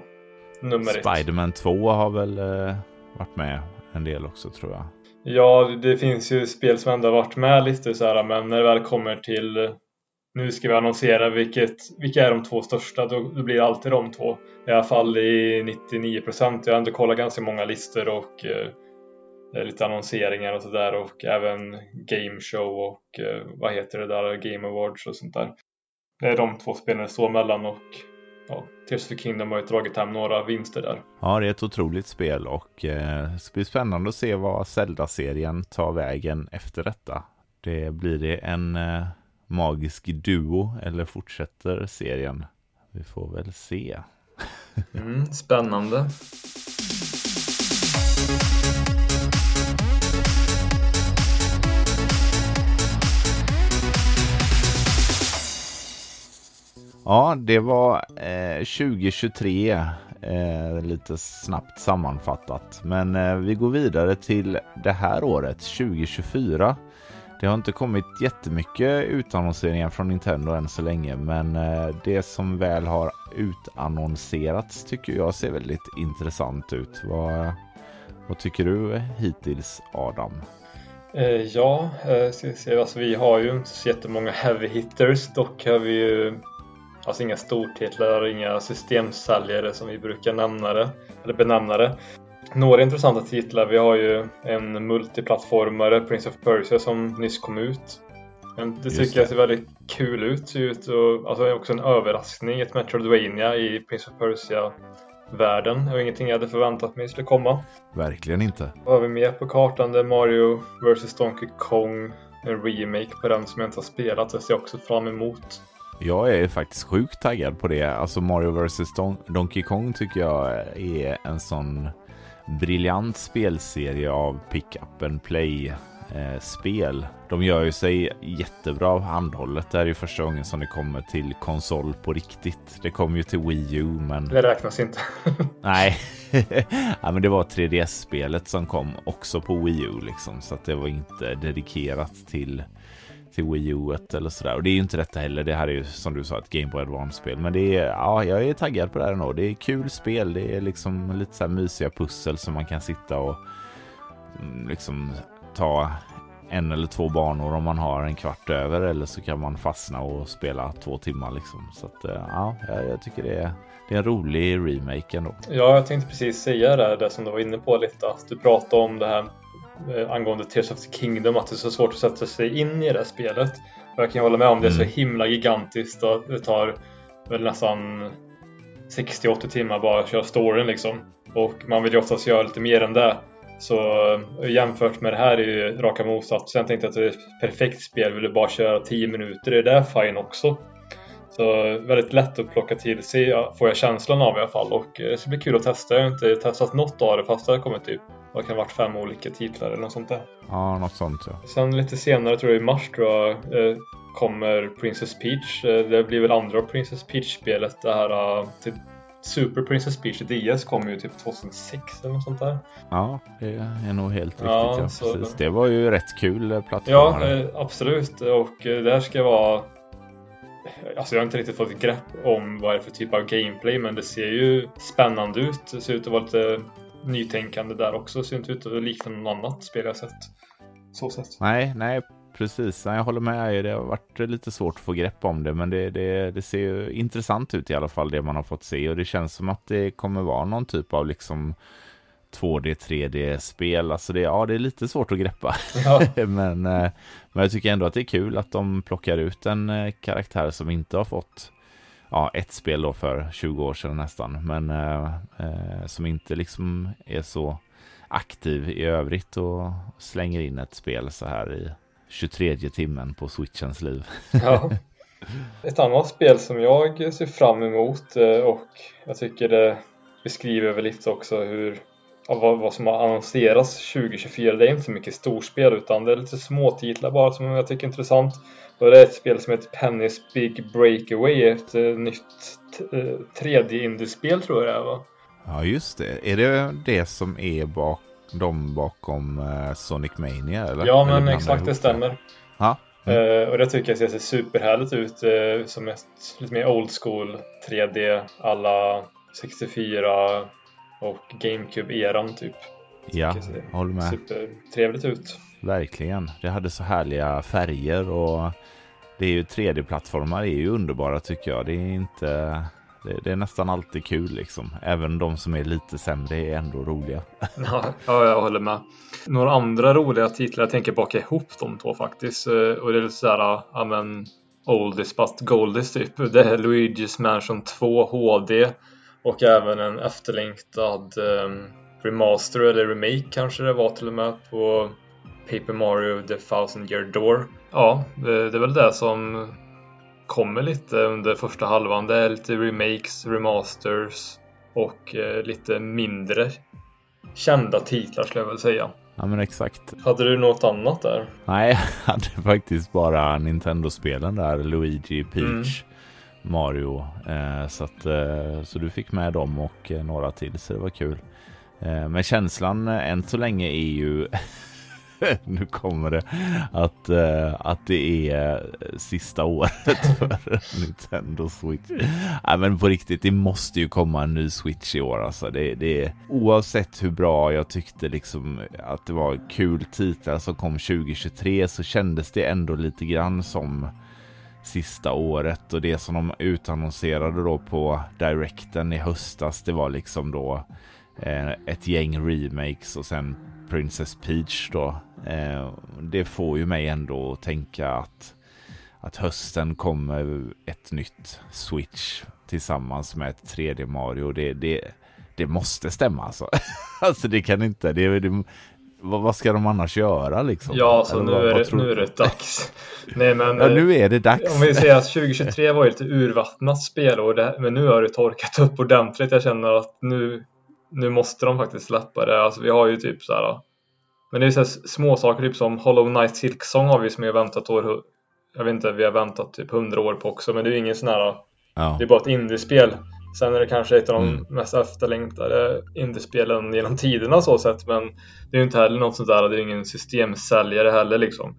nummer ett. Spiderman 2 har väl eh, varit med en del också tror jag. Ja, det finns ju spel som ändå har varit med lite så här, men när det väl kommer till nu ska vi annonsera vilket, vilka är de två största, då, då blir det alltid de två. I alla fall i 99 procent. Jag har ändå kollat ganska många listor och eh, lite annonseringar och sådär och även Game Show och eh, vad heter det där, Game Awards och sånt där. Det är de två spelen det står mellan och ja, Tears of the Kingdom har ju dragit hem några vinster där. Ja, det är ett otroligt spel och eh, det blir spännande att se vad Zelda-serien tar vägen efter detta. Det blir det en eh, magisk duo eller fortsätter serien? Vi får väl se. mm, spännande. Ja, det var eh, 2023. Eh, lite snabbt sammanfattat. Men eh, vi går vidare till det här året, 2024. Det har inte kommit jättemycket utannonseringar från Nintendo än så länge, men eh, det som väl har utannonserats tycker jag ser väldigt intressant ut. Vad, vad tycker du hittills Adam? Eh, ja, eh, alltså vi har ju inte så jättemånga heavy hitters. Dock har vi ju alltså inga stortitlar, inga systemsäljare som vi brukar nämna det, eller benämna det. Några intressanta titlar. Vi har ju en multiplattformare, Prince of Persia, som nyss kom ut. Men det tycker jag ser väldigt kul ut. Ser ut och, alltså också en överraskning, ett Metroidvania i Prince of Persia-världen. Det var ingenting jag hade förväntat mig skulle komma. Verkligen inte. Vad har vi mer på kartan? Det är Mario vs Donkey Kong. En remake på den som jag inte har spelat. Det ser jag också fram emot. Jag är faktiskt sjukt taggad på det. Alltså Mario vs Don Donkey Kong tycker jag är en sån briljant spelserie av pick-up and play eh, spel. De gör ju sig jättebra av handhållet. Det här är ju första gången som det kommer till konsol på riktigt. Det kom ju till Wii U men... Det räknas inte. Nej, ja, men det var 3DS-spelet som kom också på Wii U liksom. Så att det var inte dedikerat till till Wii U eller sådär. Och det är ju inte detta heller. Det här är ju som du sa ett Game Boy Advance-spel. Men det är, ja, jag är taggad på det här ändå. Det är kul spel. Det är liksom lite så här mysiga pussel som man kan sitta och mm, liksom ta en eller två banor om man har en kvart över eller så kan man fastna och spela två timmar liksom. Så att eh, ja, jag tycker det är, det är en rolig remake ändå. Ja, jag tänkte precis säga det, det som du var inne på lite. Att du pratade om det här angående Tears of the Kingdom att det är så svårt att sätta sig in i det här spelet. Och jag kan hålla med om det är så mm. himla gigantiskt och det tar väl nästan 60-80 timmar bara att köra storyn liksom. Och man vill ju oftast göra lite mer än det. Så eh, jämfört med det här är ju raka motsatsen. Jag tänkte att det är ett perfekt spel. Vill du bara köra 10 minuter är det fine också. Så väldigt lätt att plocka till sig får jag känslan av i alla fall och eh, det ska bli kul att testa. Jag har inte testat något av det fast det har kommit typ vad kan ha varit fem olika titlar eller något sånt där. Ja, något sånt ja. Sen lite senare, tror jag i mars tror jag, eh, kommer Princess Peach. Eh, det blir väl andra Princess Peach-spelet. Det här typ Super Princess Peach DS kom ju typ 2006 eller något sånt där. Ja, det är nog helt riktigt. Ja, ja. Precis. Det var ju rätt kul plattform. Ja, absolut. Och det här ska vara Alltså jag har inte riktigt fått grepp om vad det är för typ av gameplay men det ser ju spännande ut. Det ser ut att vara lite nytänkande där också. Ser inte ut att likna något annat spel jag sett. Så sett. Nej, nej precis. Jag håller med. Det har varit lite svårt att få grepp om det men det, det, det ser ju intressant ut i alla fall det man har fått se och det känns som att det kommer vara någon typ av liksom 2D, 3D-spel. Alltså det, ja, det är lite svårt att greppa. Ja. men, eh, men jag tycker ändå att det är kul att de plockar ut en eh, karaktär som inte har fått ja, ett spel då för 20 år sedan nästan. Men eh, eh, som inte liksom är så aktiv i övrigt och slänger in ett spel så här i 23 timmen på switchens liv. Ja. Ett annat spel som jag ser fram emot eh, och jag tycker det beskriver väl lite också hur vad, vad som har annonserats 2024. Det är inte så mycket storspel utan det är lite småtitlar bara som jag tycker är intressant. Och det är ett spel som heter Penny's Big Breakaway, ett uh, nytt 3D-indiespel tror jag det är va? Ja just det. Är det det som är bak, de bakom uh, Sonic Mania eller? Ja men eller exakt det stämmer. Ja. Mm. Och det tycker jag ser superhärligt ut som ett lite mer old school 3D alla 64 och GameCube-eran typ. Ja, håller med. Supertrevligt ut. Verkligen. Det hade så härliga färger och det är ju 3D-plattformar är ju underbara tycker jag. Det är inte det, det, är nästan alltid kul liksom. Även de som är lite sämre är ändå roliga. ja, jag håller med. Några andra roliga titlar, jag tänker baka ihop de två faktiskt. Eh, och det är lite sådär, ja men Oldies fast Goldies typ. Det är Luigi's Mansion 2 HD och även en efterlängtad um, remaster eller remake kanske det var till och med på Paper Mario The Thousand Year Door. Ja, det, är väl det som kommer lite under första halvan. Det är lite remakes, remasters och eh, lite mindre kända titlar skulle jag väl säga. Ja men exakt. Hade du något annat där? Nej, jag hade faktiskt bara Nintendo-spelen där. Luigi, Peach, mm. Mario. Eh, så, att, eh, så du fick med dem och några till så det var kul. Eh, men känslan än så länge är ju nu kommer det att, uh, att det är eh, sista året för Nintendo Switch. Nej, men på riktigt, det måste ju komma en ny Switch i år. Alltså. Det, det, oavsett hur bra jag tyckte liksom att det var kul titlar som kom 2023 så kändes det ändå lite grann som sista året och det som de utannonserade då på Directen i höstas det var liksom då eh, ett gäng remakes och sen Princess Peach då. Eh, det får ju mig ändå att tänka att, att hösten kommer ett nytt Switch tillsammans med ett 3D Mario. Det, det, det måste stämma alltså. alltså det kan inte, det, det, vad, ska de annars göra liksom? Ja, så nu, vad, är det, nu är det dags. Nej, men, ja, nu är det dags. Om vi säger att 2023 var ju lite urvattnat spelår, men nu har det torkat upp ordentligt. Jag känner att nu, nu måste de faktiskt släppa det. Alltså vi har ju typ så här. Men det är så små saker typ som Hollow Knight Silk Song har vi som vi har väntat år. Jag vet inte, vi har väntat typ 100 år på också, men det är ju ingen sån här. Ja. Det är bara ett indiespel. Sen är det kanske ett av de mm. mest efterlängtade indiespelen genom tiderna så sett, men det är ju inte heller något sånt där. Det är ingen systemsäljare heller liksom.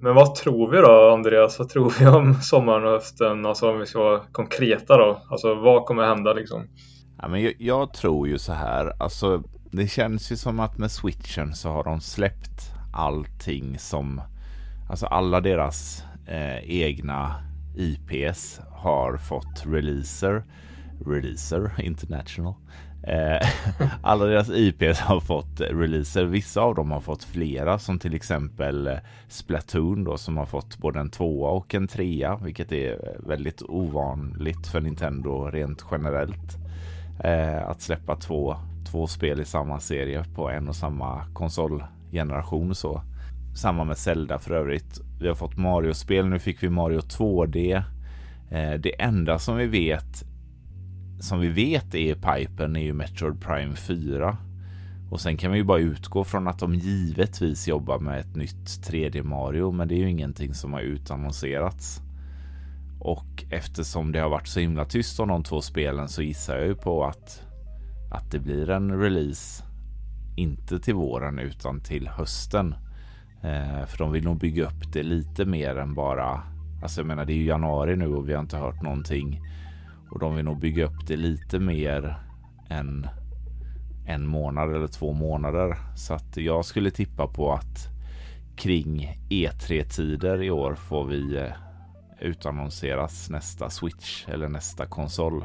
Men vad tror vi då Andreas? Vad tror vi om sommaren och hösten? Alltså om vi ska vara konkreta då. Alltså vad kommer hända liksom? Ja, men jag, jag, tror ju så här. Alltså det känns ju som att med switchen så har de släppt allting som Alltså alla deras eh, egna IPs har fått releaser Releaser International. Eh, Alla deras IPs har fått releaser. Vissa av dem har fått flera som till exempel eh, Splatoon då som har fått både en tvåa och en trea vilket är väldigt ovanligt för Nintendo rent generellt eh, att släppa två två spel i samma serie på en och samma konsolgeneration så. Samma med Zelda för övrigt. Vi har fått Mario-spel, nu fick vi Mario 2D. Eh, det enda som vi vet som vi vet är pipen är ju Metroid Prime 4. Och sen kan vi ju bara utgå från att de givetvis jobbar med ett nytt 3D Mario, men det är ju ingenting som har utannonserats. Och eftersom det har varit så himla tyst om de två spelen så gissar jag ju på att att det blir en release inte till våren utan till hösten. Eh, för de vill nog bygga upp det lite mer än bara, alltså jag menar det är ju januari nu och vi har inte hört någonting. Och de vill nog bygga upp det lite mer än en månad eller två månader. Så att jag skulle tippa på att kring E3-tider i år får vi eh, utannonseras nästa Switch eller nästa konsol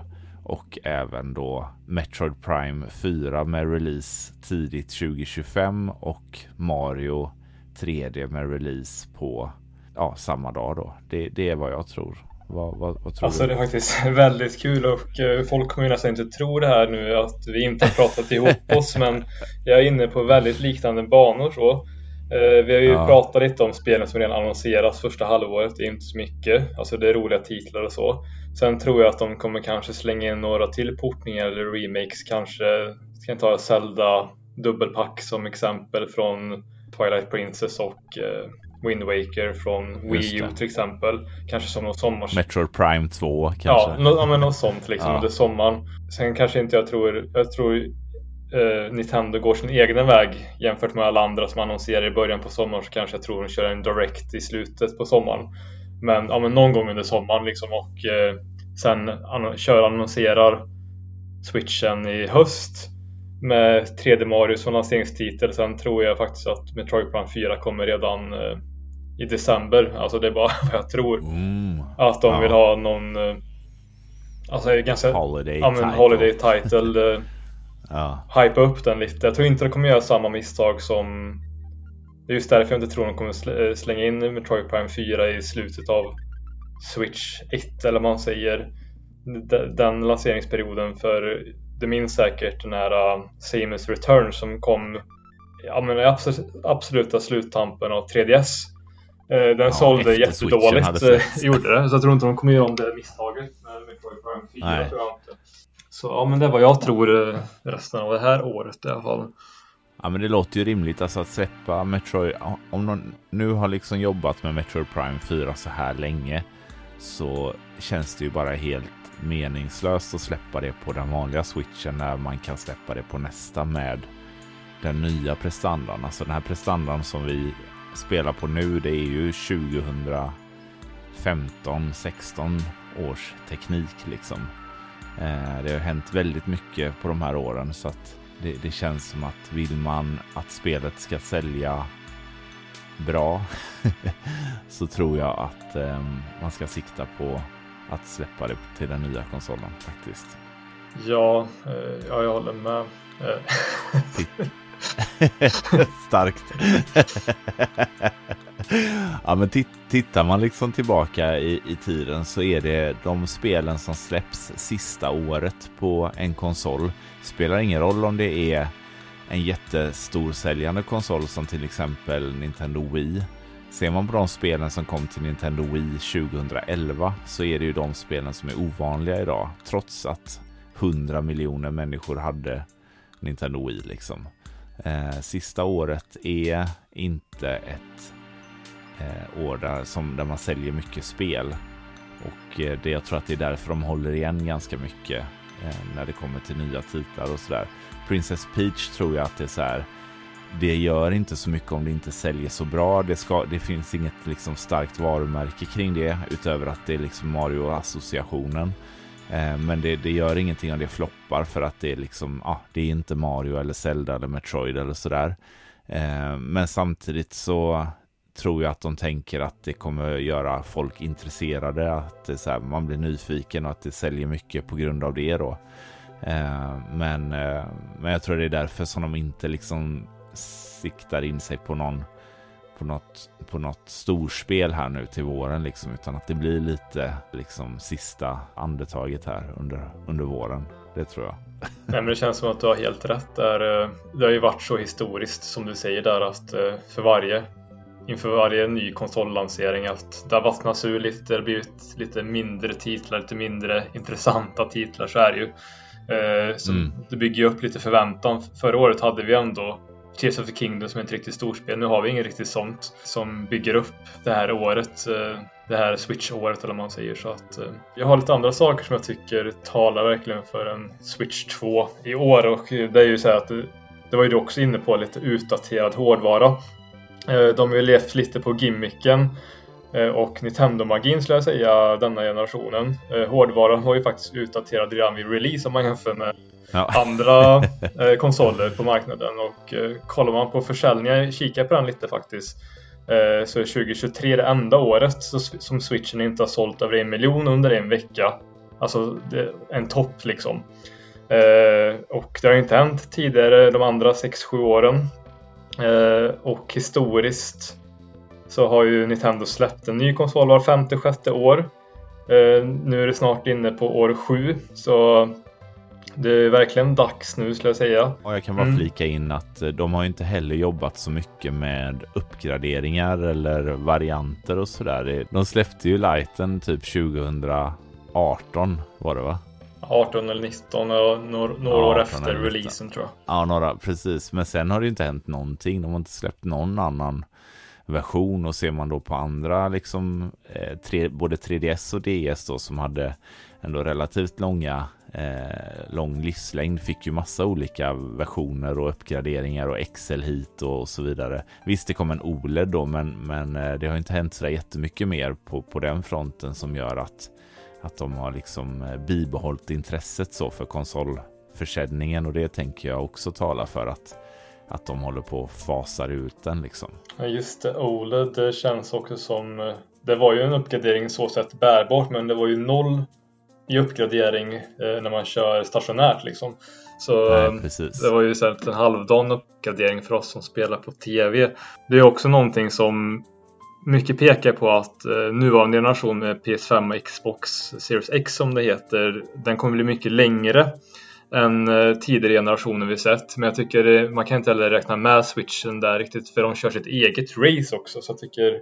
och även då Metroid Prime 4 med release tidigt 2025 och Mario 3D med release på ja, samma dag då. Det, det är vad jag tror. Vad, vad, vad tror alltså du? det är faktiskt väldigt kul och eh, folk kommer ju nästan inte tro det här nu att vi inte har pratat ihop oss men jag är inne på väldigt liknande banor så. Eh, vi har ju ja. pratat lite om spelen som redan annonserats första halvåret, det är inte så mycket. Alltså det är roliga titlar och så. Sen tror jag att de kommer kanske slänga in några till portningar eller remakes kanske. Ska jag ta Zelda dubbelpack som exempel från Twilight Princess och eh, Wind Waker från Wii U till exempel. Kanske som någon sommars... Metroid Prime 2 kanske? Ja, no, men något sånt liksom ja. under sommaren. Sen kanske inte jag tror, jag tror eh, Nintendo går sin egen väg jämfört med alla andra som annonserar i början på sommaren så kanske jag tror de kör en direct i slutet på sommaren. Men, ja, men någon gång under sommaren liksom och eh, sen an kör annonserar switchen i höst med 3D Mario som lanseringstitel. Sen tror jag faktiskt att Metroid Prime 4 kommer redan eh, i december. Alltså det är bara vad jag tror. Mm. Att de vill ha någon eh, Alltså ganska Holiday ja, men, title. Holiday title eh, ja. Hypa upp den lite. Jag tror inte de kommer göra samma misstag som Det är just därför jag inte tror de kommer slänga in Metroid Prime 4 i slutet av Switch 1 eller vad man säger Den lanseringsperioden för du minns säkert den här uh, Samus Return som kom ja, men i absoluta sluttampen av 3DS. Uh, den ja, sålde jättedåligt, uh, gjorde det. Så jag tror inte de kommer göra om det misstaget med Metroid Prime 4. Nej. Så ja, men det är vad jag tror resten av det här året i alla fall. Ja men det låter ju rimligt alltså att släppa Metroid, om någon nu har liksom jobbat med Metroid Prime 4 så här länge så känns det ju bara helt meningslöst att släppa det på den vanliga switchen när man kan släppa det på nästa med den nya prestandan. Alltså den här prestandan som vi spelar på nu, det är ju 2015, 16 års teknik liksom. Eh, det har hänt väldigt mycket på de här åren så att det, det känns som att vill man att spelet ska sälja bra så tror jag att eh, man ska sikta på att släppa det till den nya konsolen faktiskt. Ja, eh, ja jag håller med. Starkt. ja, men tittar man liksom tillbaka i, i tiden så är det de spelen som släpps sista året på en konsol. Spelar ingen roll om det är en jättestor säljande konsol som till exempel Nintendo Wii Ser man på de spelen som kom till Nintendo Wii 2011 så är det ju de spelen som är ovanliga idag. Trots att 100 miljoner människor hade Nintendo Wii liksom. Eh, sista året är inte ett eh, år där, som, där man säljer mycket spel. Och eh, det, jag tror att det är därför de håller igen ganska mycket eh, när det kommer till nya titlar och sådär. Princess Peach tror jag att det är så här det gör inte så mycket om det inte säljer så bra. Det, ska, det finns inget liksom starkt varumärke kring det utöver att det är liksom Mario-associationen. Eh, men det, det, gör ingenting om det floppar för att det är liksom, ah, det är inte Mario eller Zelda eller Metroid eller sådär. Eh, men samtidigt så tror jag att de tänker att det kommer göra folk intresserade, att det så här, man blir nyfiken och att det säljer mycket på grund av det då. Eh, men, eh, men jag tror det är därför som de inte liksom siktar in sig på någon på något, på något storspel här nu till våren liksom, utan att det blir lite liksom sista andetaget här under, under våren. Det tror jag. Nej, men det känns som att du har helt rätt där. Eh, det har ju varit så historiskt som du säger där att eh, för varje inför varje ny konsollansering att det har vattnats ur lite, det har blivit lite mindre titlar, lite mindre intressanta titlar så är det ju. Eh, så mm. Det bygger ju upp lite förväntan. Förra året hade vi ändå Tears of the Kingdom som är ett riktigt storspel. Nu har vi inget riktigt sånt som bygger upp det här året. Eh, det här Switch-året eller vad man säger. Så att, eh, jag har lite andra saker som jag tycker talar verkligen för en Switch 2 i år. Och det är ju så här att det, det var ju du också inne på, lite utdaterad hårdvara. Eh, de har ju levt lite på gimmicken och Nintendo-magin skulle jag säga denna generationen. Hårdvaran var ju faktiskt utdaterad redan vid release om man jämför med ja. andra eh, konsoler på marknaden. Och eh, kollar man på försäljningen, kikar på den lite faktiskt, eh, så är 2023 det enda året som switchen inte har sålt över en miljon under en vecka. Alltså en topp liksom. Eh, och det har inte hänt tidigare de andra 6-7 åren. Eh, och historiskt så har ju Nintendo släppt en ny konsol var femte, sjätte år. Eh, nu är det snart inne på år sju, så det är verkligen dags nu skulle jag säga. Och jag kan bara mm. flika in att de har inte heller jobbat så mycket med uppgraderingar eller varianter och sådär. De släppte ju lighten typ 2018 var det va? 18 eller 19, några, några år efter releasen tror jag. Ja, några, precis. Men sen har det inte hänt någonting. De har inte släppt någon annan version och ser man då på andra liksom eh, tre, både 3DS och DS då som hade ändå relativt långa eh, lång livslängd fick ju massa olika versioner och uppgraderingar och Excel hit och så vidare. Visst, det kom en OLED då, men, men eh, det har inte hänt så jättemycket mer på, på den fronten som gör att att de har liksom eh, bibehållit intresset så för konsolförsäljningen och det tänker jag också tala för att att de håller på och fasar ut den liksom. Ja just det, OLED det känns också som eh, det var ju en uppgradering så sett bärbart men det var ju noll i uppgradering eh, när man kör stationärt liksom. Så Nej, det var ju en halvdan uppgradering för oss som spelar på TV. Det är också någonting som mycket pekar på att eh, nuvarande generation med PS5 och Xbox Series X som det heter, den kommer bli mycket längre än eh, tidigare generationer vi sett. Men jag tycker eh, man kan inte heller räkna med switchen där riktigt för de kör sitt eget race också. Så jag tycker,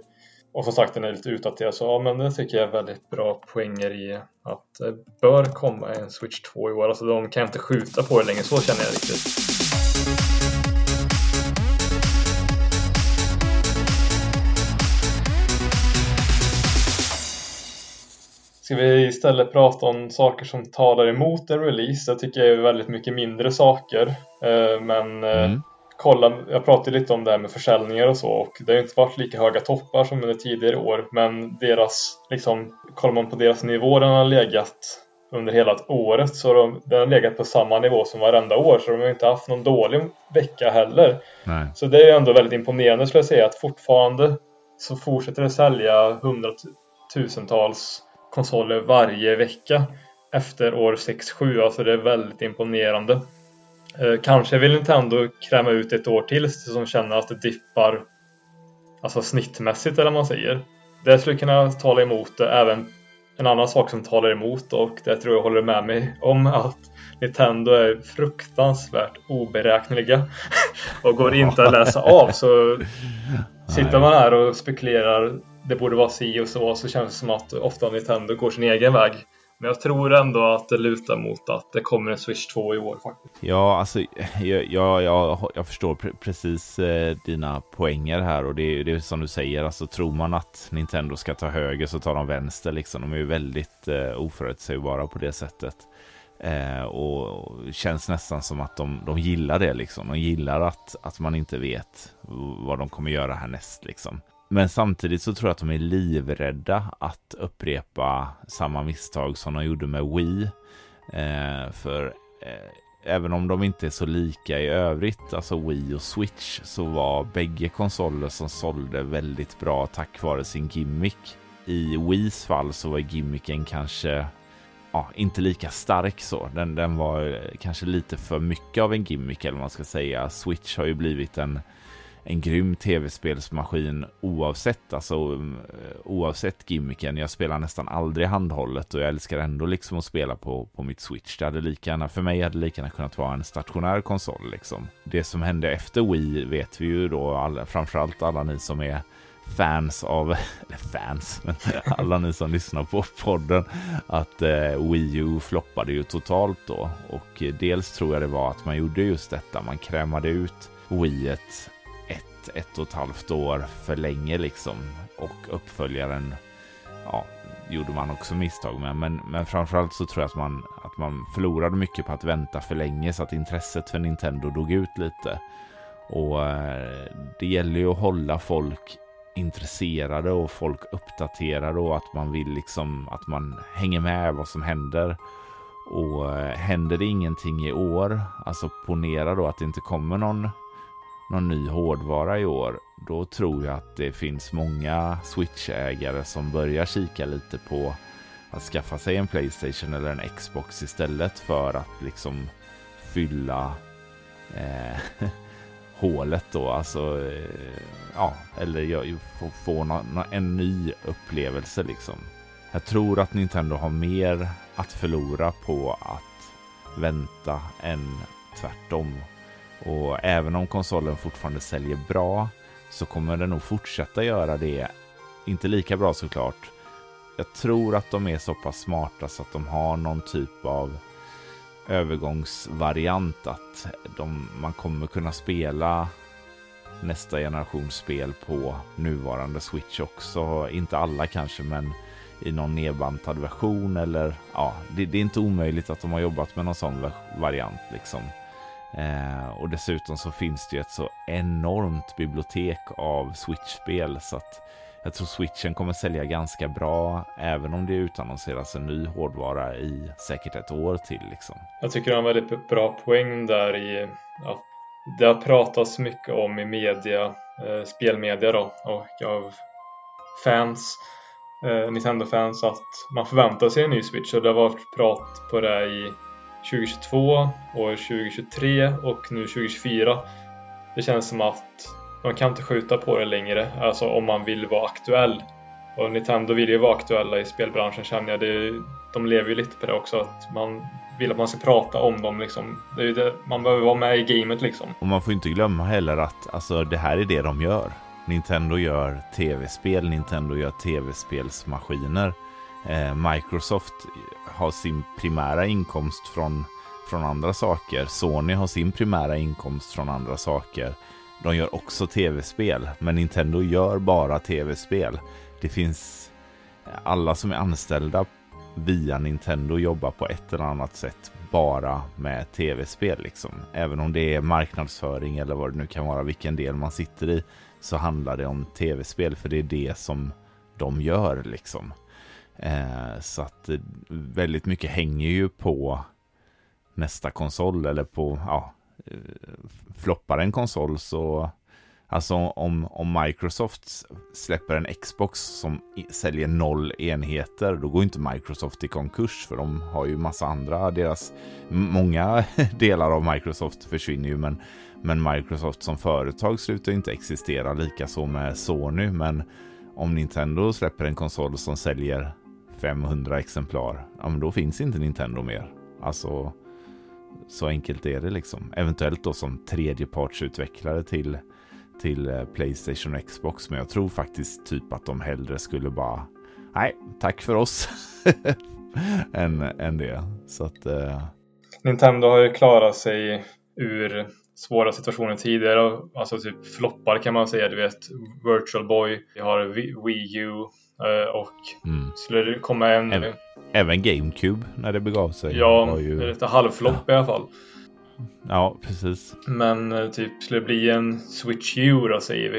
och som sagt den är lite utdaterad så ja men det tycker jag är väldigt bra poänger i att det bör komma en Switch 2 i år. Alltså de kan inte skjuta på det längre, så känner jag riktigt. Ska vi istället prata om saker som talar emot en release? Jag tycker det är väldigt mycket mindre saker. Eh, men eh, mm. kolla, jag pratade lite om det här med försäljningar och så och det har inte varit lika höga toppar som under tidigare år. Men deras, liksom, kollar man på deras nivå den har legat under hela året så de, den har legat på samma nivå som varenda år så de har inte haft någon dålig vecka heller. Nej. Så det är ändå väldigt imponerande skulle jag säga att fortfarande så fortsätter det sälja hundratusentals konsoler varje vecka efter år 6-7. Alltså det är väldigt imponerande. Eh, kanske vill Nintendo kräma ut ett år till som känner att det dippar alltså snittmässigt eller vad man säger. Det skulle kunna tala emot det. Även en annan sak som talar emot och det tror jag håller med mig om att Nintendo är fruktansvärt oberäkneliga och går inte att läsa av så sitter man här och spekulerar det borde vara si och så, så känns det som att ofta Nintendo går sin egen väg. Men jag tror ändå att det lutar mot att det kommer en Switch 2 i år faktiskt. Ja, alltså jag, jag, jag, jag förstår pre precis eh, dina poänger här och det är, det är som du säger, alltså tror man att Nintendo ska ta höger så tar de vänster liksom. De är ju väldigt eh, oförutsägbara på det sättet. Eh, och, och känns nästan som att de, de gillar det liksom. De gillar att, att man inte vet vad de kommer göra härnäst liksom. Men samtidigt så tror jag att de är livrädda att upprepa samma misstag som de gjorde med Wii. Eh, för eh, även om de inte är så lika i övrigt, alltså Wii och Switch, så var bägge konsoler som sålde väldigt bra tack vare sin gimmick. I Wiis fall så var gimmicken kanske ja, inte lika stark så. Den, den var eh, kanske lite för mycket av en gimmick eller vad man ska säga. Switch har ju blivit en en grym tv-spelsmaskin oavsett, alltså, mm, eh, oavsett gimmicken. Jag spelar nästan aldrig handhållet och jag älskar ändå liksom att spela på, på mitt switch. Det hade lika gärna, för mig hade det lika gärna kunnat vara en stationär konsol liksom. Det som hände efter Wii vet vi ju då, alla, framförallt alla ni som är fans av, eller fans, men alla ni som lyssnar på podden, att eh, Wii U floppade ju totalt då. Och eh, dels tror jag det var att man gjorde just detta, man krämade ut Wii ett, och ett halvt år för länge liksom. Och uppföljaren, ja, gjorde man också misstag med. Men, men framförallt så tror jag att man, att man förlorade mycket på att vänta för länge så att intresset för Nintendo dog ut lite. Och eh, det gäller ju att hålla folk intresserade och folk uppdaterade och att man vill liksom att man hänger med vad som händer. Och eh, händer det ingenting i år, alltså ponera då att det inte kommer någon någon ny hårdvara i år, då tror jag att det finns många Switch-ägare som börjar kika lite på att skaffa sig en Playstation eller en Xbox istället för att liksom fylla eh, hålet då, alltså eh, ja, eller få, få no, no, en ny upplevelse liksom. Jag tror att Nintendo har mer att förlora på att vänta än tvärtom. Och även om konsolen fortfarande säljer bra så kommer den nog fortsätta göra det. Inte lika bra såklart. Jag tror att de är så pass smarta så att de har någon typ av övergångsvariant att de, man kommer kunna spela nästa generations spel på nuvarande Switch också. Inte alla kanske, men i någon nedbantad version eller ja, det, det, är inte omöjligt att de har jobbat med någon sån variant liksom. Eh, och dessutom så finns det ju ett så enormt bibliotek av Switch-spel så att jag tror switchen kommer sälja ganska bra även om det utannonseras en ny hårdvara i säkert ett år till. Liksom. Jag tycker det har en väldigt bra poäng där i att det har pratats mycket om i media, eh, spelmedia då och av fans, eh, Nintendo-fans att man förväntar sig en ny Switch och det har varit prat på det i 2022, år 2023 och nu 2024. Det känns som att de kan inte skjuta på det längre, alltså om man vill vara aktuell. Och Nintendo vill ju vara aktuella i spelbranschen känner jag. Det, de lever ju lite på det också, att man vill att man ska prata om dem liksom. Det är det, man behöver vara med i gamet liksom. Och man får inte glömma heller att alltså, det här är det de gör. Nintendo gör tv-spel, Nintendo gör tv-spelsmaskiner. Eh, Microsoft har sin primära inkomst från, från andra saker. Sony har sin primära inkomst från andra saker. De gör också tv-spel, men Nintendo gör bara tv-spel. Det finns eh, alla som är anställda via Nintendo jobbar på ett eller annat sätt bara med tv-spel liksom. Även om det är marknadsföring eller vad det nu kan vara, vilken del man sitter i, så handlar det om tv-spel för det är det som de gör liksom. Eh, så att väldigt mycket hänger ju på nästa konsol eller på, ja, eh, floppar en konsol så Alltså om, om Microsoft släpper en Xbox som säljer noll enheter, då går inte Microsoft i konkurs för de har ju massa andra, deras, många delar av Microsoft försvinner ju men, men Microsoft som företag slutar inte existera, likaså med Sony, men om Nintendo släpper en konsol som säljer 500 exemplar, ja men då finns inte Nintendo mer. Alltså så enkelt är det liksom. Eventuellt då som tredjepartsutvecklare till till eh, Playstation och Xbox. Men jag tror faktiskt typ att de hellre skulle bara, nej, tack för oss. än, än det. Så att, Eh... Nintendo har ju klarat sig ur svåra situationer tidigare. Alltså typ floppar kan man säga. Du vet Virtual Boy, vi har Wii U och mm. skulle det komma en... Även, även GameCube när det begav sig. Ja, var ju... lite halvflopp ja. i alla fall. Ja, precis. Men eh, typ skulle det bli en Switch U då säger vi.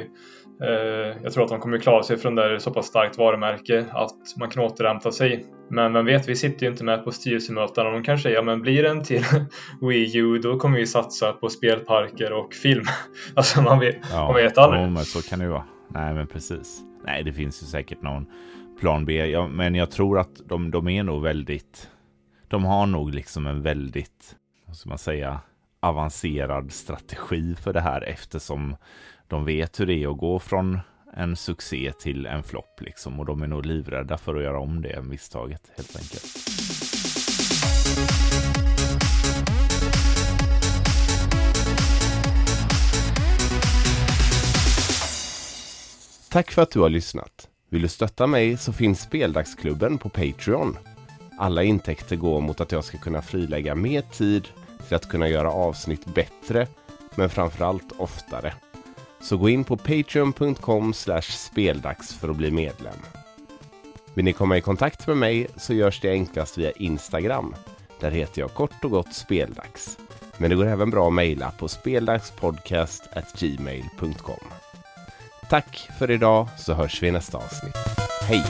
Eh, jag tror att de kommer klara sig från det så pass starkt varumärke att man kan återhämta sig. Men vem vet, vi sitter ju inte med på styrelsemöten och de kanske säger ja men blir det en till Wii U då kommer vi satsa på spelparker och film. alltså man vet, ja, man vet aldrig. Ja, men så kan det ju vara. Nej men precis. Nej det finns ju säkert någon plan B. Ja, men jag tror att de, de är nog väldigt... De har nog liksom en väldigt, vad ska man säga, avancerad strategi för det här eftersom de vet hur det är att gå från en succé till en flopp liksom och de är nog livrädda för att göra om det misstaget helt enkelt. Tack för att du har lyssnat. Vill du stötta mig så finns Speldagsklubben på Patreon. Alla intäkter går mot att jag ska kunna frilägga mer tid till att kunna göra avsnitt bättre, men framförallt oftare. Så gå in på patreon.com speldags för att bli medlem. Vill ni komma i kontakt med mig så görs det enklast via Instagram. Där heter jag kort och gott speldags. Men det går även bra att mejla på speldagspodcastgmail.com. Tack för idag så hörs vi i nästa avsnitt. Hej!